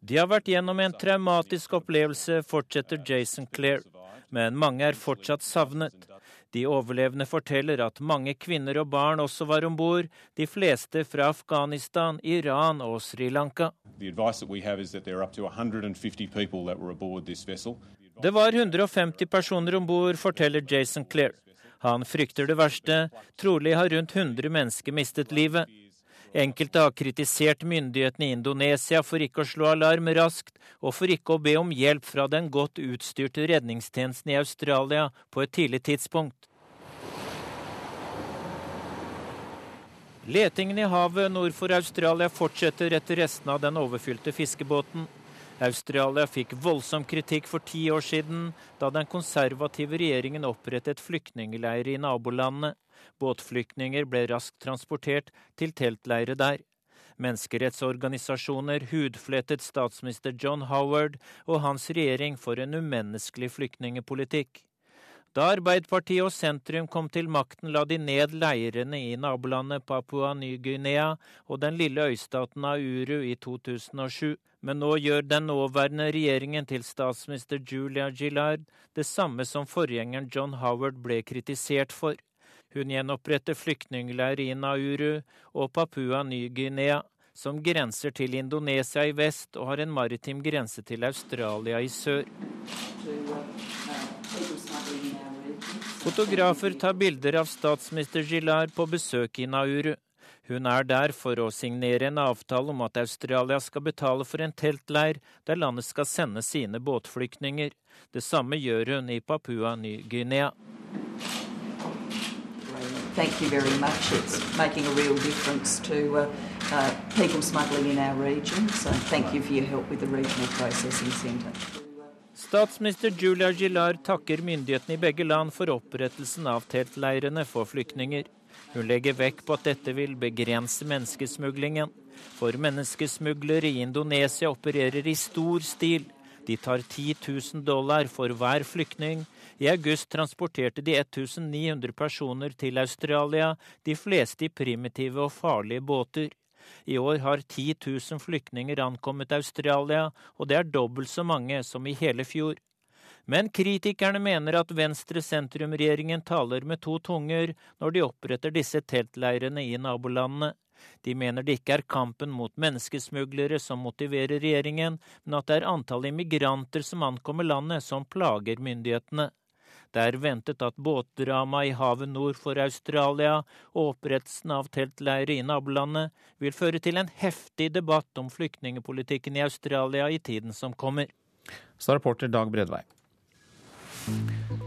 De har vært gjennom en traumatisk opplevelse, fortsetter Jason Clare, men mange er fortsatt savnet. De overlevende forteller at mange kvinner og barn også var om bord, de fleste fra Afghanistan, Iran og Sri Lanka. Det var 150 personer om bord, forteller Jason Clare. Han frykter det verste. Trolig har rundt 100 mennesker mistet livet. Enkelte har kritisert myndighetene i Indonesia for ikke å slå alarm raskt, og for ikke å be om hjelp fra den godt utstyrte redningstjenesten i Australia på et tidlig tidspunkt. Letingen i havet nord for Australia fortsetter etter restene av den overfylte fiskebåten. Australia fikk voldsom kritikk for ti år siden, da den konservative regjeringen opprettet flyktningleirer i nabolandene. Båtflyktninger ble raskt transportert til teltleire der. Menneskerettsorganisasjoner hudflettet statsminister John Howard og hans regjering for en umenneskelig flyktningepolitikk. Da Arbeiderpartiet og sentrum kom til makten, la de ned leirene i nabolandet Papua Ny-Guinea og den lille øystaten Auru i 2007. Men nå gjør den nåværende regjeringen til statsminister Julia Gillard det samme som forgjengeren John Howard ble kritisert for. Hun gjenoppretter flyktningleirer i Nauru og Papua Ny-Guinea, som grenser til Indonesia i vest og har en maritim grense til Australia i sør. Fotografer tar bilder av statsminister Gillard på besøk i Nauru. Hun er der for å signere en avtale om at Australia skal betale for en teltleir der landet skal sende sine båtflyktninger. Det samme gjør hun i Papua Ny-Guinea thank you very much. It's making a real difference to uh, uh, people smuggling in our region. So thank you for your help with the regional processing centre. Statsminister Julia Gillard takker myndighetene i begge land for opprettelsen av teltleirene for flyktninger. Hun legger vekk på at dette vil begrense menneskesmuglingen. For menneskesmuglere i Indonesia opererer i stor stil. De tar 10 000 dollar for hver flyktning, i august transporterte de 1900 personer til Australia, de fleste i primitive og farlige båter. I år har 10 000 flyktninger ankommet Australia, og det er dobbelt så mange som i hele fjor. Men kritikerne mener at venstre-sentrum-regjeringen taler med to tunger når de oppretter disse teltleirene i nabolandene. De mener det ikke er kampen mot menneskesmuglere som motiverer regjeringen, men at det er antallet immigranter som ankommer landet som plager myndighetene. Det er ventet at båtdramaet i havet nord for Australia og opprettelsen av teltleirer i nabolandet vil føre til en heftig debatt om flyktningepolitikken i Australia i tiden som kommer. Så reporter Dag Bredvei.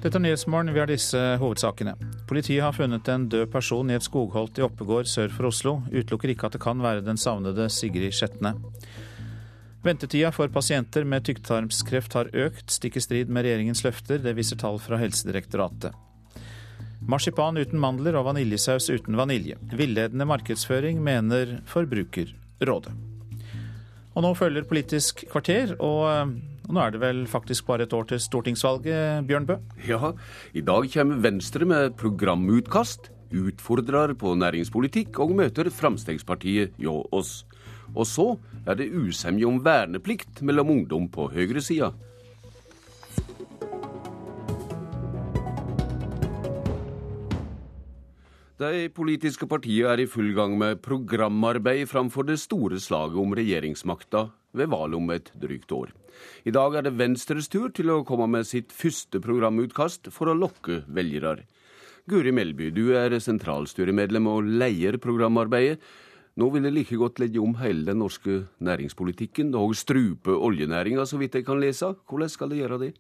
Dette er Nyhetsmorgen, vi har disse hovedsakene. Politiet har funnet en død person i et skogholt i Oppegård sør for Oslo. Utelukker ikke at det kan være den savnede Sigrid Skjetne. Ventetida for pasienter med tykktarmskreft har økt, stikk i strid med regjeringens løfter. Det viser tall fra Helsedirektoratet. Marsipan uten mandler og vaniljesaus uten vanilje. Villedende markedsføring, mener Forbrukerrådet. Og nå følger Politisk kvarter, og, Og nå er det vel faktisk bare et år til stortingsvalget, Bjørn Bø? Ja, i dag kommer Venstre med programutkast, utfordrer på næringspolitikk og møter Fremskrittspartiet hjå oss. Og så er det usemje om verneplikt mellom ungdom på høyresida. De politiske partiene er i full gang med programarbeid framfor det store slaget om regjeringsmakta ved valget om et drygt år. I dag er det Venstres tur til å komme med sitt første programutkast for å lokke velgere. Guri Melby, du er sentralstyremedlem og leier programarbeidet. Nå vil det like godt legge om hele den norske næringspolitikken og strupe oljenæringa, så vidt jeg kan lese. Hvordan skal det gjøre det?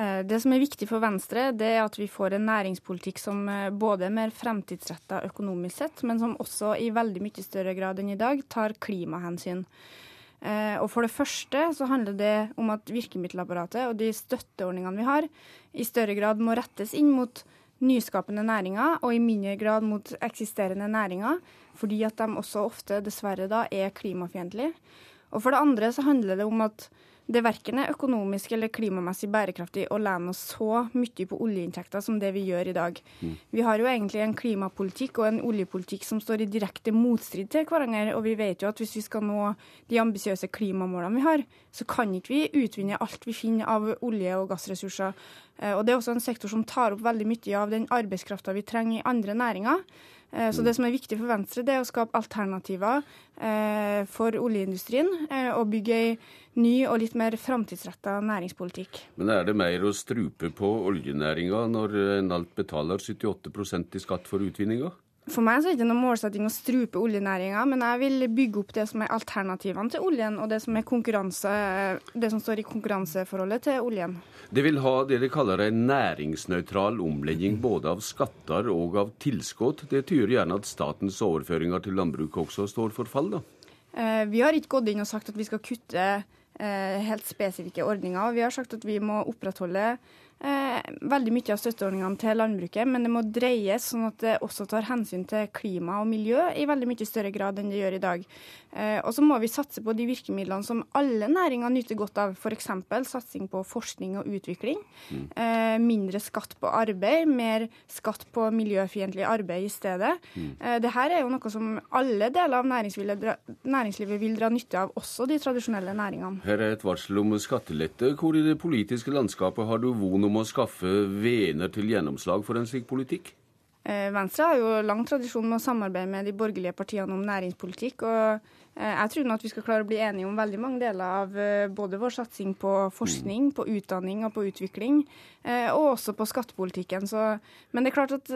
Eh, det som er viktig for Venstre, det er at vi får en næringspolitikk som eh, både er mer fremtidsretta økonomisk sett, men som også i veldig mye større grad enn i dag tar klimahensyn. Eh, og For det første så handler det om at virkemiddelapparatet og de støtteordningene vi har, i større grad må rettes inn mot nyskapende næringer, og i mindre grad mot eksisterende næringer, fordi at de også ofte dessverre da er klimafiendtlige. Og for det andre så handler det om at det verken er økonomisk eller klimamessig bærekraftig å lene oss så mye på oljeinntekter som det vi gjør i dag. Mm. Vi har jo egentlig en klimapolitikk og en oljepolitikk som står i direkte motstrid til hverandre. Og vi vet jo at hvis vi skal nå de ambisiøse klimamålene vi har, så kan ikke vi utvinne alt vi finner av olje- og gassressurser. Eh, og det er også en sektor som tar opp veldig mye av den arbeidskrafta vi trenger i andre næringer. Eh, så det som er viktig for Venstre, det er å skape alternativer eh, for oljeindustrien og bygge ei ny og litt mer framtidsretta næringspolitikk. Men er det mer å strupe på oljenæringa når en alt betaler 78% i skatt for utvinninga? For meg så er det ikke noen målsetting å strupe oljenæringa, men jeg vil bygge opp det som er alternativene til oljen, og det som, det som står i konkurranseforholdet til oljen. Det vil ha det de kaller en næringsnøytral omlegging både av skatter og av tilskudd. Det tyder gjerne at statens overføringer til landbruket også står for fall, da? Eh, vi har ikke gått inn og sagt at vi skal kutte helt spesifikke ordninger. Vi har sagt at vi må opprettholde eh, veldig mye av støtteordningene til landbruket, men det må dreies sånn at det også tar hensyn til klima og miljø i veldig mye større grad enn det gjør i dag. Eh, og så må vi satse på de virkemidlene som alle næringer nyter godt av, f.eks. satsing på forskning og utvikling. Mm. Eh, mindre skatt på arbeid, mer skatt på miljøfiendtlig arbeid i stedet. Mm. Eh, Dette er jo noe som alle deler av næringslivet, vil dra nytte av, også de tradisjonelle næringene. Her er et varsel om skattelette. Hvor i det politiske landskapet har du von om å skaffe vener til gjennomslag for en slik politikk? Venstre har jo lang tradisjon med å samarbeide med de borgerlige partiene om næringspolitikk. og Jeg tror nå at vi skal klare å bli enige om veldig mange deler av eh, både vår satsing på forskning, på utdanning og på utvikling, og også på skattepolitikken. Så, men det er klart at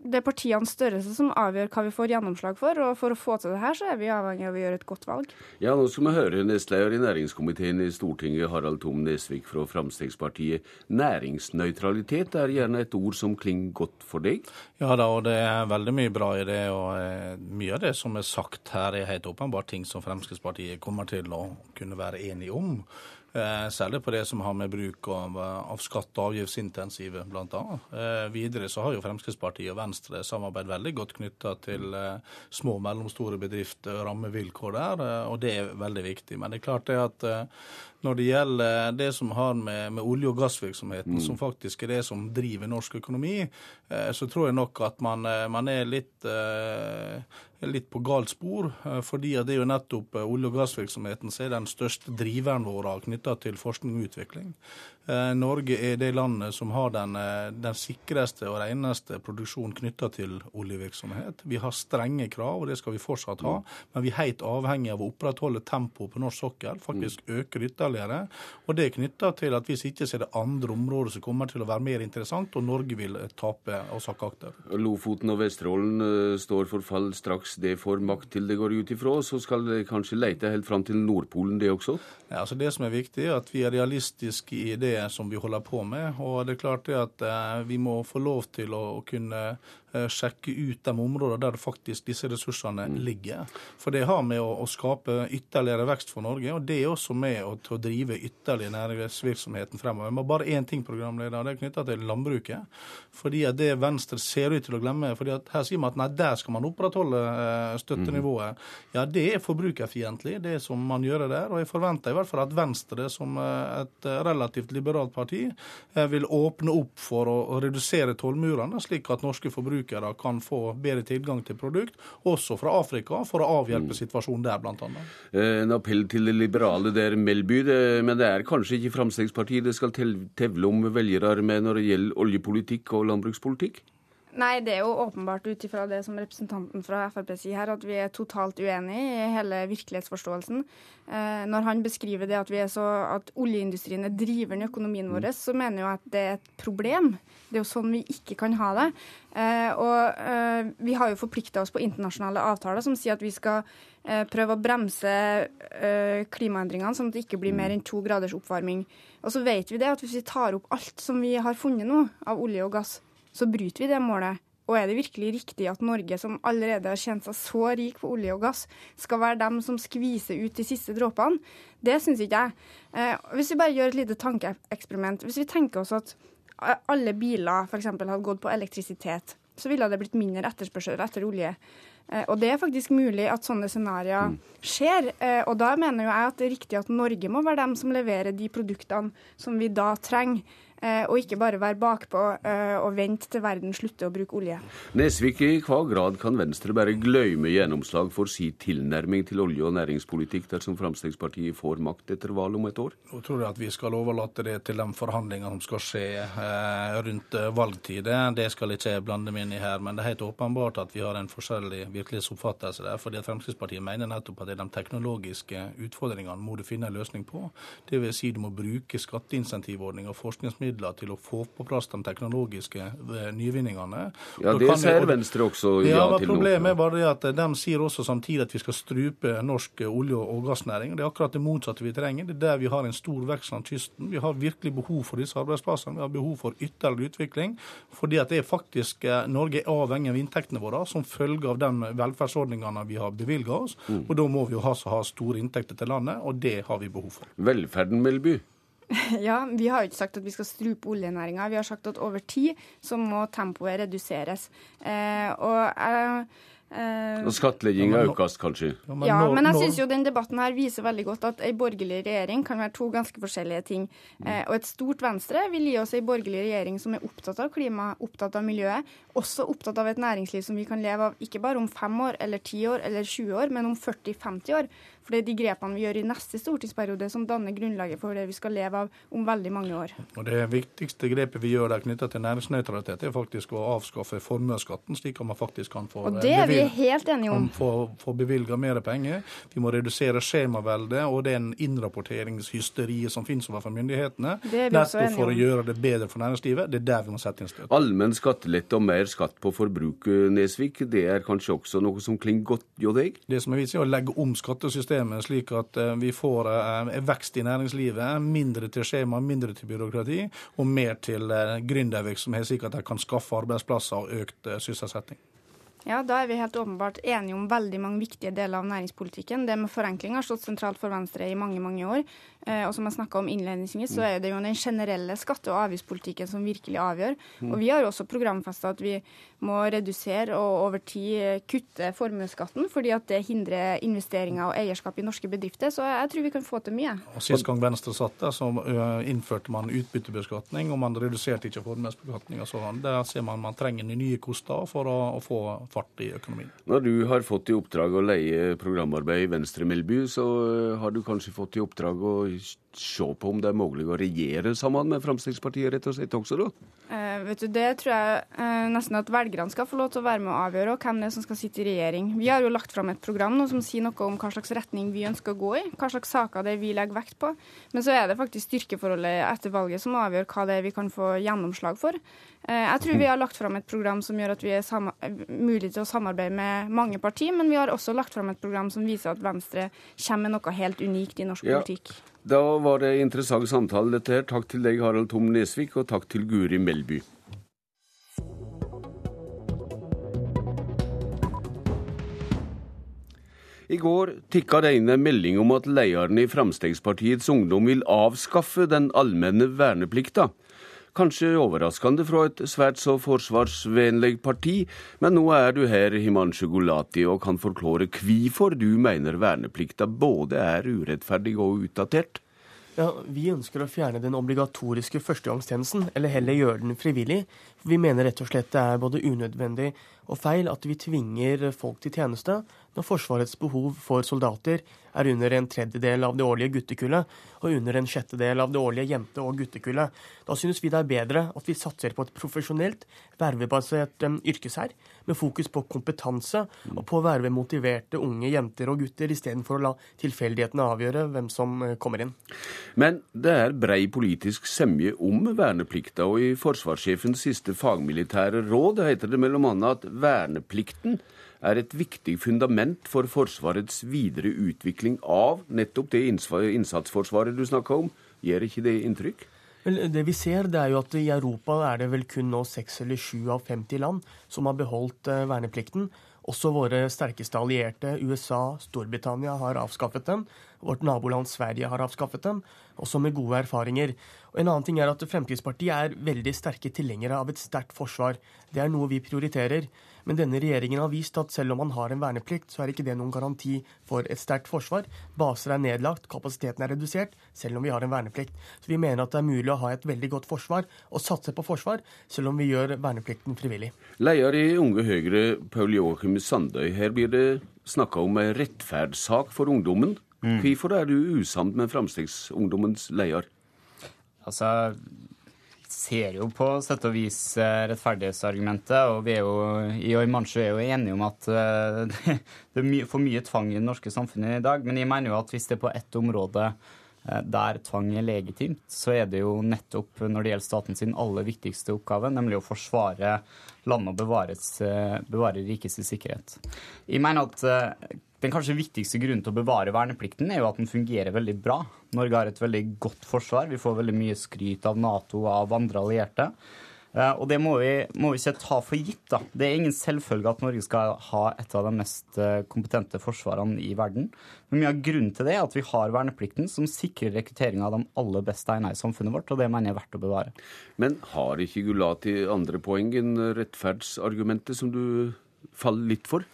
det er partienes størrelse som avgjør hva vi får gjennomslag for. Og for å få til det her, så er vi avhengig av å gjøre et godt valg. Ja, nå skal vi høre nestleder i næringskomiteen i Stortinget, Harald Tom Nesvik fra Fremskrittspartiet. Næringsnøytralitet er gjerne et ord som klinger godt for deg? Ja da, og det er veldig mye bra i det. Og eh, mye av det som er sagt her, er helt åpenbart ting som Fremskrittspartiet kommer til å kunne være enige om. Eh, særlig på det som har med bruk av, av skatt- og avgiftsintensive, bl.a. Eh, videre så har jo Fremskrittspartiet og Venstre samarbeid veldig godt knytta til eh, små og mellomstore bedrifter, rammevilkår der, og det er veldig viktig. Men det er klart det at når det gjelder det som har med, med olje- og gassvirksomheten, mm. som faktisk er det som driver norsk økonomi, så tror jeg nok at man, man er litt litt på galt spor. Eh, fordi det er jo nettopp eh, olje- og gassvirksomheten som er den største driveren vår knytta til forskning og utvikling. Eh, Norge er det landet som har den, den sikreste og reneste produksjonen knytta til oljevirksomhet. Vi har strenge krav, og det skal vi fortsatt ha. Men vi er helt avhengig av å opprettholde tempoet på norsk sokkel, faktisk øke det ytterligere. Og det er knytta til at hvis ikke så er det andre områder som kommer til å være mer interessant, og Norge vil tape og sakke akter. Lofoten og Vesterålen står for fall straks straks det får makt til det går ut ifra, så skal det kanskje leite helt fram til Nordpolen, det også? Ja, altså Det som er viktig, er at vi er realistiske i det som vi holder på med. Og det er klart det at eh, vi må få lov til å, kunne sjekke ut de områdene der faktisk disse ressursene mm. ligger. For det har med å, å, skape ytterligere vekst for Norge, og det er også med å, å drive ytterligere næringsvirksomheten fremover. Men bare én ting, programleder, det er knytta til landbruket. Fordi at det Venstre ser ut til å glemme fordi at Her sier man at nei, der skal man opprettholde støttenivået, ja, det er forbrukerfiendtlig, det som man gjør der. Og jeg forventer i hvert fall at Venstre, som et relativt liberalt parti, vil åpne opp for å redusere tollmurene, slik at norske forbrukere kan få bedre tilgang til produkt, også fra Afrika, for å avhjelpe mm. situasjonen der, bl.a. En appell til det liberale der, Melby, men det er kanskje ikke Fremskrittspartiet det skal tevle om velgere med når det gjelder oljepolitikk og landbrukspolitikk? Nei, det er jo åpenbart ut ifra det som representanten fra Frp sier her, at vi er totalt uenige i hele virkelighetsforståelsen. Eh, når han beskriver det at, så, at oljeindustrien er driveren i økonomien mm. vår, så mener jeg at det er et problem. Det er jo sånn vi ikke kan ha det. Eh, og eh, vi har jo forplikta oss på internasjonale avtaler som sier at vi skal eh, prøve å bremse eh, klimaendringene sånn at det ikke blir mer enn to graders oppvarming. Og så vet vi det at hvis vi tar opp alt som vi har funnet nå av olje og gass, så bryter vi det målet. Og er det virkelig riktig at Norge, som allerede har kjent seg så rik på olje og gass, skal være dem som skviser ut de siste dråpene? Det syns ikke jeg. Eh, hvis vi bare gjør et lite tankeeksperiment. Hvis vi tenker oss at alle biler f.eks. hadde gått på elektrisitet, så ville det blitt mindre etterspørsel etter olje. Eh, og det er faktisk mulig at sånne scenarioer mm. skjer. Eh, og da mener jo jeg at det er riktig at Norge må være dem som leverer de produktene som vi da trenger. Eh, og ikke bare være bakpå eh, og vente til verden slutter å bruke olje. Nesvik, i hva grad kan Venstre bare glemme gjennomslag for sin tilnærming til olje- og næringspolitikk dersom Fremskrittspartiet får makt etter valget om et år? Nå tror jeg at vi skal overlate det til de forhandlingene som skal skje eh, rundt valgtid. Det skal ikke jeg blande meg inn i her, men det er helt åpenbart at vi har en forskjellig virkelighetsoppfattelse der. fordi at Fremskrittspartiet mener nettopp at det er de teknologiske utfordringene må du finne en løsning på. Det vil si du må bruke skatteinsentivordninger og forskningsmidler midler til å få på plass de teknologiske eh, nyvinningene. Ja, Det sier Venstre også ja, ja til. Problemet er bare det at de sier også samtidig at vi skal strupe norsk olje- og gassnæring. Det er akkurat det motsatte vi trenger. Det er der vi har en stor vekst langs kysten. Vi har virkelig behov for disse arbeidsplassene. Vi har behov for ytterligere utvikling. fordi at det er faktisk eh, Norge er avhengig av inntektene våre som følge av de velferdsordningene vi har bevilga oss. Mm. Og da må vi jo ha, ha store inntekter til landet, og det har vi behov for. Velferden, Melby? Ja, vi har jo ikke sagt at vi skal strupe oljenæringa. Vi har sagt at over tid så må tempoet reduseres. Eh, og eh, Eh, og skattlegginga økes kanskje? Ja, men jeg syns jo den debatten her viser veldig godt at ei borgerlig regjering kan være to ganske forskjellige ting. Eh, og et stort Venstre vil gi oss ei borgerlig regjering som er opptatt av klima, opptatt av miljøet, også opptatt av et næringsliv som vi kan leve av ikke bare om fem år eller ti år eller 20 år, men om 40-50 år. For det er de grepene vi gjør i neste stortingsperiode som danner grunnlaget for det vi skal leve av om veldig mange år. Og Det viktigste grepet vi gjør der knytta til næringsnøytralitet, er faktisk å avskaffe formuesskatten, slik at man faktisk kan få, og det er vi helt enige om. få, få bevilga mer penger. Vi må redusere skjemaveldet og den innrapporteringshysteriet som finnes overfor myndighetene. Nettopp for å gjøre det bedre for næringslivet. Det er der vi må sette inn støtet. Allmenn skattelette og mer skatt på forbruk, Nesvik, det er kanskje også noe som klinger godt hos deg? Det som er viktig, er å legge om skattesystemet systemet slik at eh, vi får eh, vekst i næringslivet, mindre til skjema, mindre til byråkrati, og mer til eh, gründervirksomhet, slik at de kan skaffe arbeidsplasser og økt sysselsetting. Ja, Da er vi helt åpenbart enige om veldig mange viktige deler av næringspolitikken. Det med forenkling har stått sentralt for Venstre i mange mange år. Eh, og som jeg snakka om innledningsvis, så er det jo den generelle skatte- og avgiftspolitikken som virkelig avgjør. Og vi har jo også programfesta at vi må redusere og over tid kutte formuesskatten, fordi at det hindrer investeringer og eierskap i norske bedrifter. Så jeg tror vi kan få til mye. Og Sist gang Venstre satt der, så innførte man utbyttebeskatning, og man reduserte ikke formuesbeskatninga. Så der ser man man trenger nye koster for å, å, få fart i økonomien. Når du har fått i oppdrag å leie programarbeid i Venstre Melby, så har du kanskje fått i oppdrag å se på om det er mulig å regjere sammen med Fremskrittspartiet rett og slett også, da? Eh, vet du, Det tror jeg eh, nesten at velgerne skal få lov til å være med å avgjøre, og hvem det er som skal sitte i regjering. Vi har jo lagt fram et program nå som sier noe om hva slags retning vi ønsker å gå i, hva slags saker det er vi legger vekt på. Men så er det faktisk styrkeforholdet etter valget som avgjør hva det er vi kan få gjennomslag for. Eh, jeg tror vi har lagt fram et program som gjør at vi er mulig til å samarbeide med mange partier, men vi har også lagt fram et program som viser at Venstre kommer med noe helt unikt i norsk ja. politikk. Da var det interessant samtale, dette her. Takk til deg, Harald Tom Nesvik, og takk til Guri Melby. I går tikka det inn en melding om at lederen i Fremskrittspartiets Ungdom vil avskaffe den allmenne verneplikta. Kanskje overraskende fra et svært så forsvarsvennlig parti, men nå er du her, Himanshu Gulati, og kan forklare hvorfor du mener verneplikta både er urettferdig og utdatert. Ja, Vi ønsker å fjerne den obligatoriske førstegangstjenesten, eller heller gjøre den frivillig. Vi mener rett og slett det er både unødvendig og feil at vi tvinger folk til tjeneste når Forsvarets behov for soldater er under en tredjedel av det årlige guttekullet og under en sjettedel av det årlige jente- og guttekullet. Da synes vi det er bedre at vi satser på et profesjonelt, vervebasert um, yrkesherr med fokus på kompetanse og på å verve motiverte unge jenter og gutter istedenfor å la tilfeldighetene avgjøre hvem som uh, kommer inn. Men det er brei politisk semje om verneplikta, og i forsvarssjefens siste fagmilitære råd heter det bl.a. at verneplikten er et viktig fundament for Forsvarets videre utvikling av nettopp det innsatsforsvaret du snakka om. Gjør ikke det inntrykk? Det vi ser, det er jo at I Europa er det vel kun nå seks eller sju av 50 land som har beholdt eh, verneplikten. Også våre sterkeste allierte, USA, Storbritannia, har avskaffet den. Vårt naboland Sverige har avskaffet den, også med gode erfaringer. Og en annen ting er at Fremskrittspartiet er veldig sterke tilhengere av et sterkt forsvar. Det er noe vi prioriterer. Men denne regjeringen har vist at selv om man har en verneplikt, så er ikke det noen garanti for et sterkt forsvar. Baser er nedlagt, kapasiteten er redusert, selv om vi har en verneplikt. Så vi mener at det er mulig å ha et veldig godt forsvar og satse på forsvar, selv om vi gjør verneplikten frivillig. Leder i Unge Høyre, Paul Joachim Sandøy. Her blir det snakka om en rettferdssak for ungdommen. Mm. Hvorfor er du usamd med Framstegsungdommens leder? Altså, ser jo på sett og vis eh, rettferdighetsargumentet, og vi er jo i Oimanchu er jo enige om at eh, det er for mye tvang i det norske samfunnet i dag. Men jeg mener jo at hvis det er på ett område eh, der tvang er legitimt, så er det jo nettopp når det gjelder staten sin aller viktigste oppgave, nemlig å forsvare landet og bevare rikets sikkerhet. Jeg mener at den kanskje viktigste grunnen til å bevare verneplikten er jo at den fungerer veldig bra. Norge har et veldig godt forsvar. Vi får veldig mye skryt av Nato og av andre allierte. Eh, og det må vi, må vi, ikke ta for gitt. da. Det er ingen selvfølge at Norge skal ha et av de mest eh, kompetente forsvarene i verden. Men mye av grunnen til det er at vi har verneplikten, som sikrer rekruttering av de aller beste egna i samfunnet vårt, og det mener jeg er verdt å bevare. Men har ikke Gulati andre poeng enn rettferdsargumentet, som du faller litt for?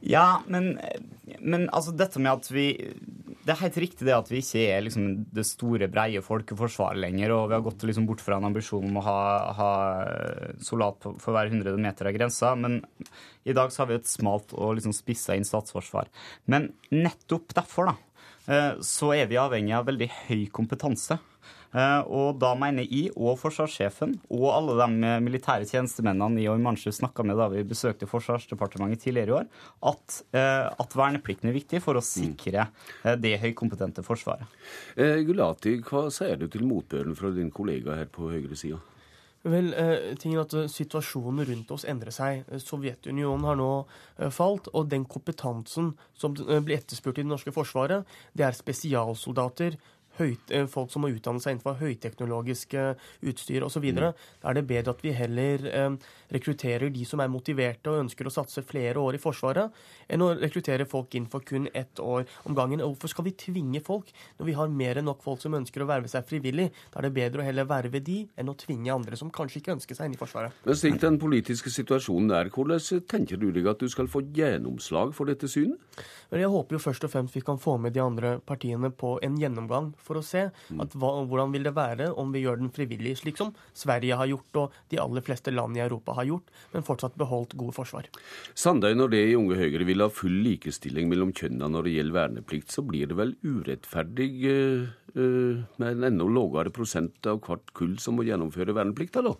Ja, men, men, altså dette med at vi Det er helt riktig det at vi ikke er liksom det store, breie folkeforsvaret lenger. Og vi har gått liksom bort fra en ambisjon om å ha, ha soldat for hver 100 meter av grensa. Men i dag så har vi et smalt og liksom spissa inn statsforsvar. Men nettopp derfor, da, eh, så er vi avhengig av veldig høy kompetanse. Eh, og da mener jeg og forsvarssjefen og alle de militære tjenestemennene i Oymanchu snakka med da vi besøkte Forsvarsdepartementet tidligere i år, at, eh, at verneplikten er viktig for å sikre eh, det høykompetente forsvaret. Gulati, hva sier du til motbøren fra din kollega her på høyresida? Vel, eh, tingen at Situasjonen rundt oss endrer seg. Sovjetunionen har nå eh, falt, og den kompetansen som blir etterspurt i det norske forsvaret, det er spesialsoldater, folk som må utdanne seg innenfor høyteknologiske utstyr osv. Mm. Da er det bedre at vi heller eh, rekrutterer de som er motiverte og ønsker å satse flere år i Forsvaret, enn å rekruttere folk inn for kun ett år om gangen. Og hvorfor skal vi tvinge folk når vi har mer enn nok folk som ønsker å verve seg frivillig? Da er det bedre å heller verve de enn å tvinge andre som kanskje ikke ønsker seg inn i Forsvaret. Men slik den politiske situasjonen er, hvordan tenker du deg at du skal få gjennomslag for dette synet? Jeg håper jo først og fremst vi kan få med de andre partiene på en gjennomgang for å se at hva, hvordan vil det være om vi gjør den frivillig, slik som Sverige har gjort og de aller fleste land i Europa har gjort, men fortsatt beholdt gode forsvar. Sandøy, når det i Unge Høyre vil ha full likestilling mellom kjønnene når det gjelder verneplikt, så blir det vel urettferdig uh, uh, med en enda lavere prosent av hvert kull som må gjennomføre verneplikt, eller?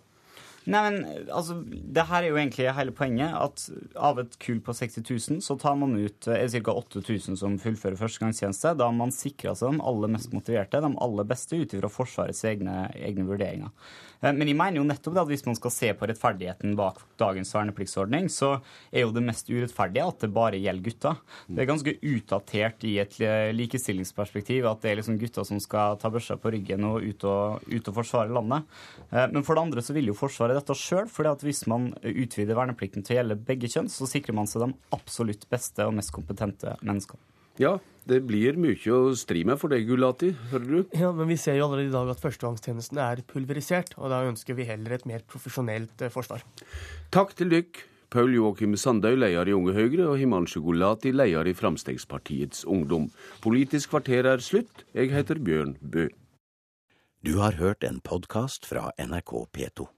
Nei, men altså, det her er jo egentlig hele poenget. At av et kull på 60 000, så tar man ut eh, ca. 8000 som fullfører førstegangstjeneste. Da har man sikra seg de aller mest motiverte, de aller beste, ut ifra Forsvarets egne, egne vurderinger. Eh, men jeg mener jo nettopp at hvis man skal se på rettferdigheten bak dagens vernepliktsordning, så er jo det mest urettferdige at det bare gjelder gutter. Det er ganske utdatert i et likestillingsperspektiv at det er liksom gutter som skal ta børsa på ryggen og ut og, ut og forsvare landet. Eh, men for det andre så vil jo Forsvaret dette sjøl, for hvis man utvider verneplikten til å gjelde begge kjønn, så sikrer man seg de absolutt beste og mest kompetente menneskene. Ja, det blir mye å stri med for deg, Gulati, hører du? Ja, men vi ser jo allerede i dag at førstegangstjenesten er pulverisert, og da ønsker vi heller et mer profesjonelt eh, forsvar. Takk til dykk. Paul Joakim Sandøy, leder i Unge Høyre, og Himanshu Gulati, leder i Fremskrittspartiets Ungdom. Politisk kvarter er slutt. Jeg heter Bjørn Bø. Du har hørt en podkast fra NRK P2.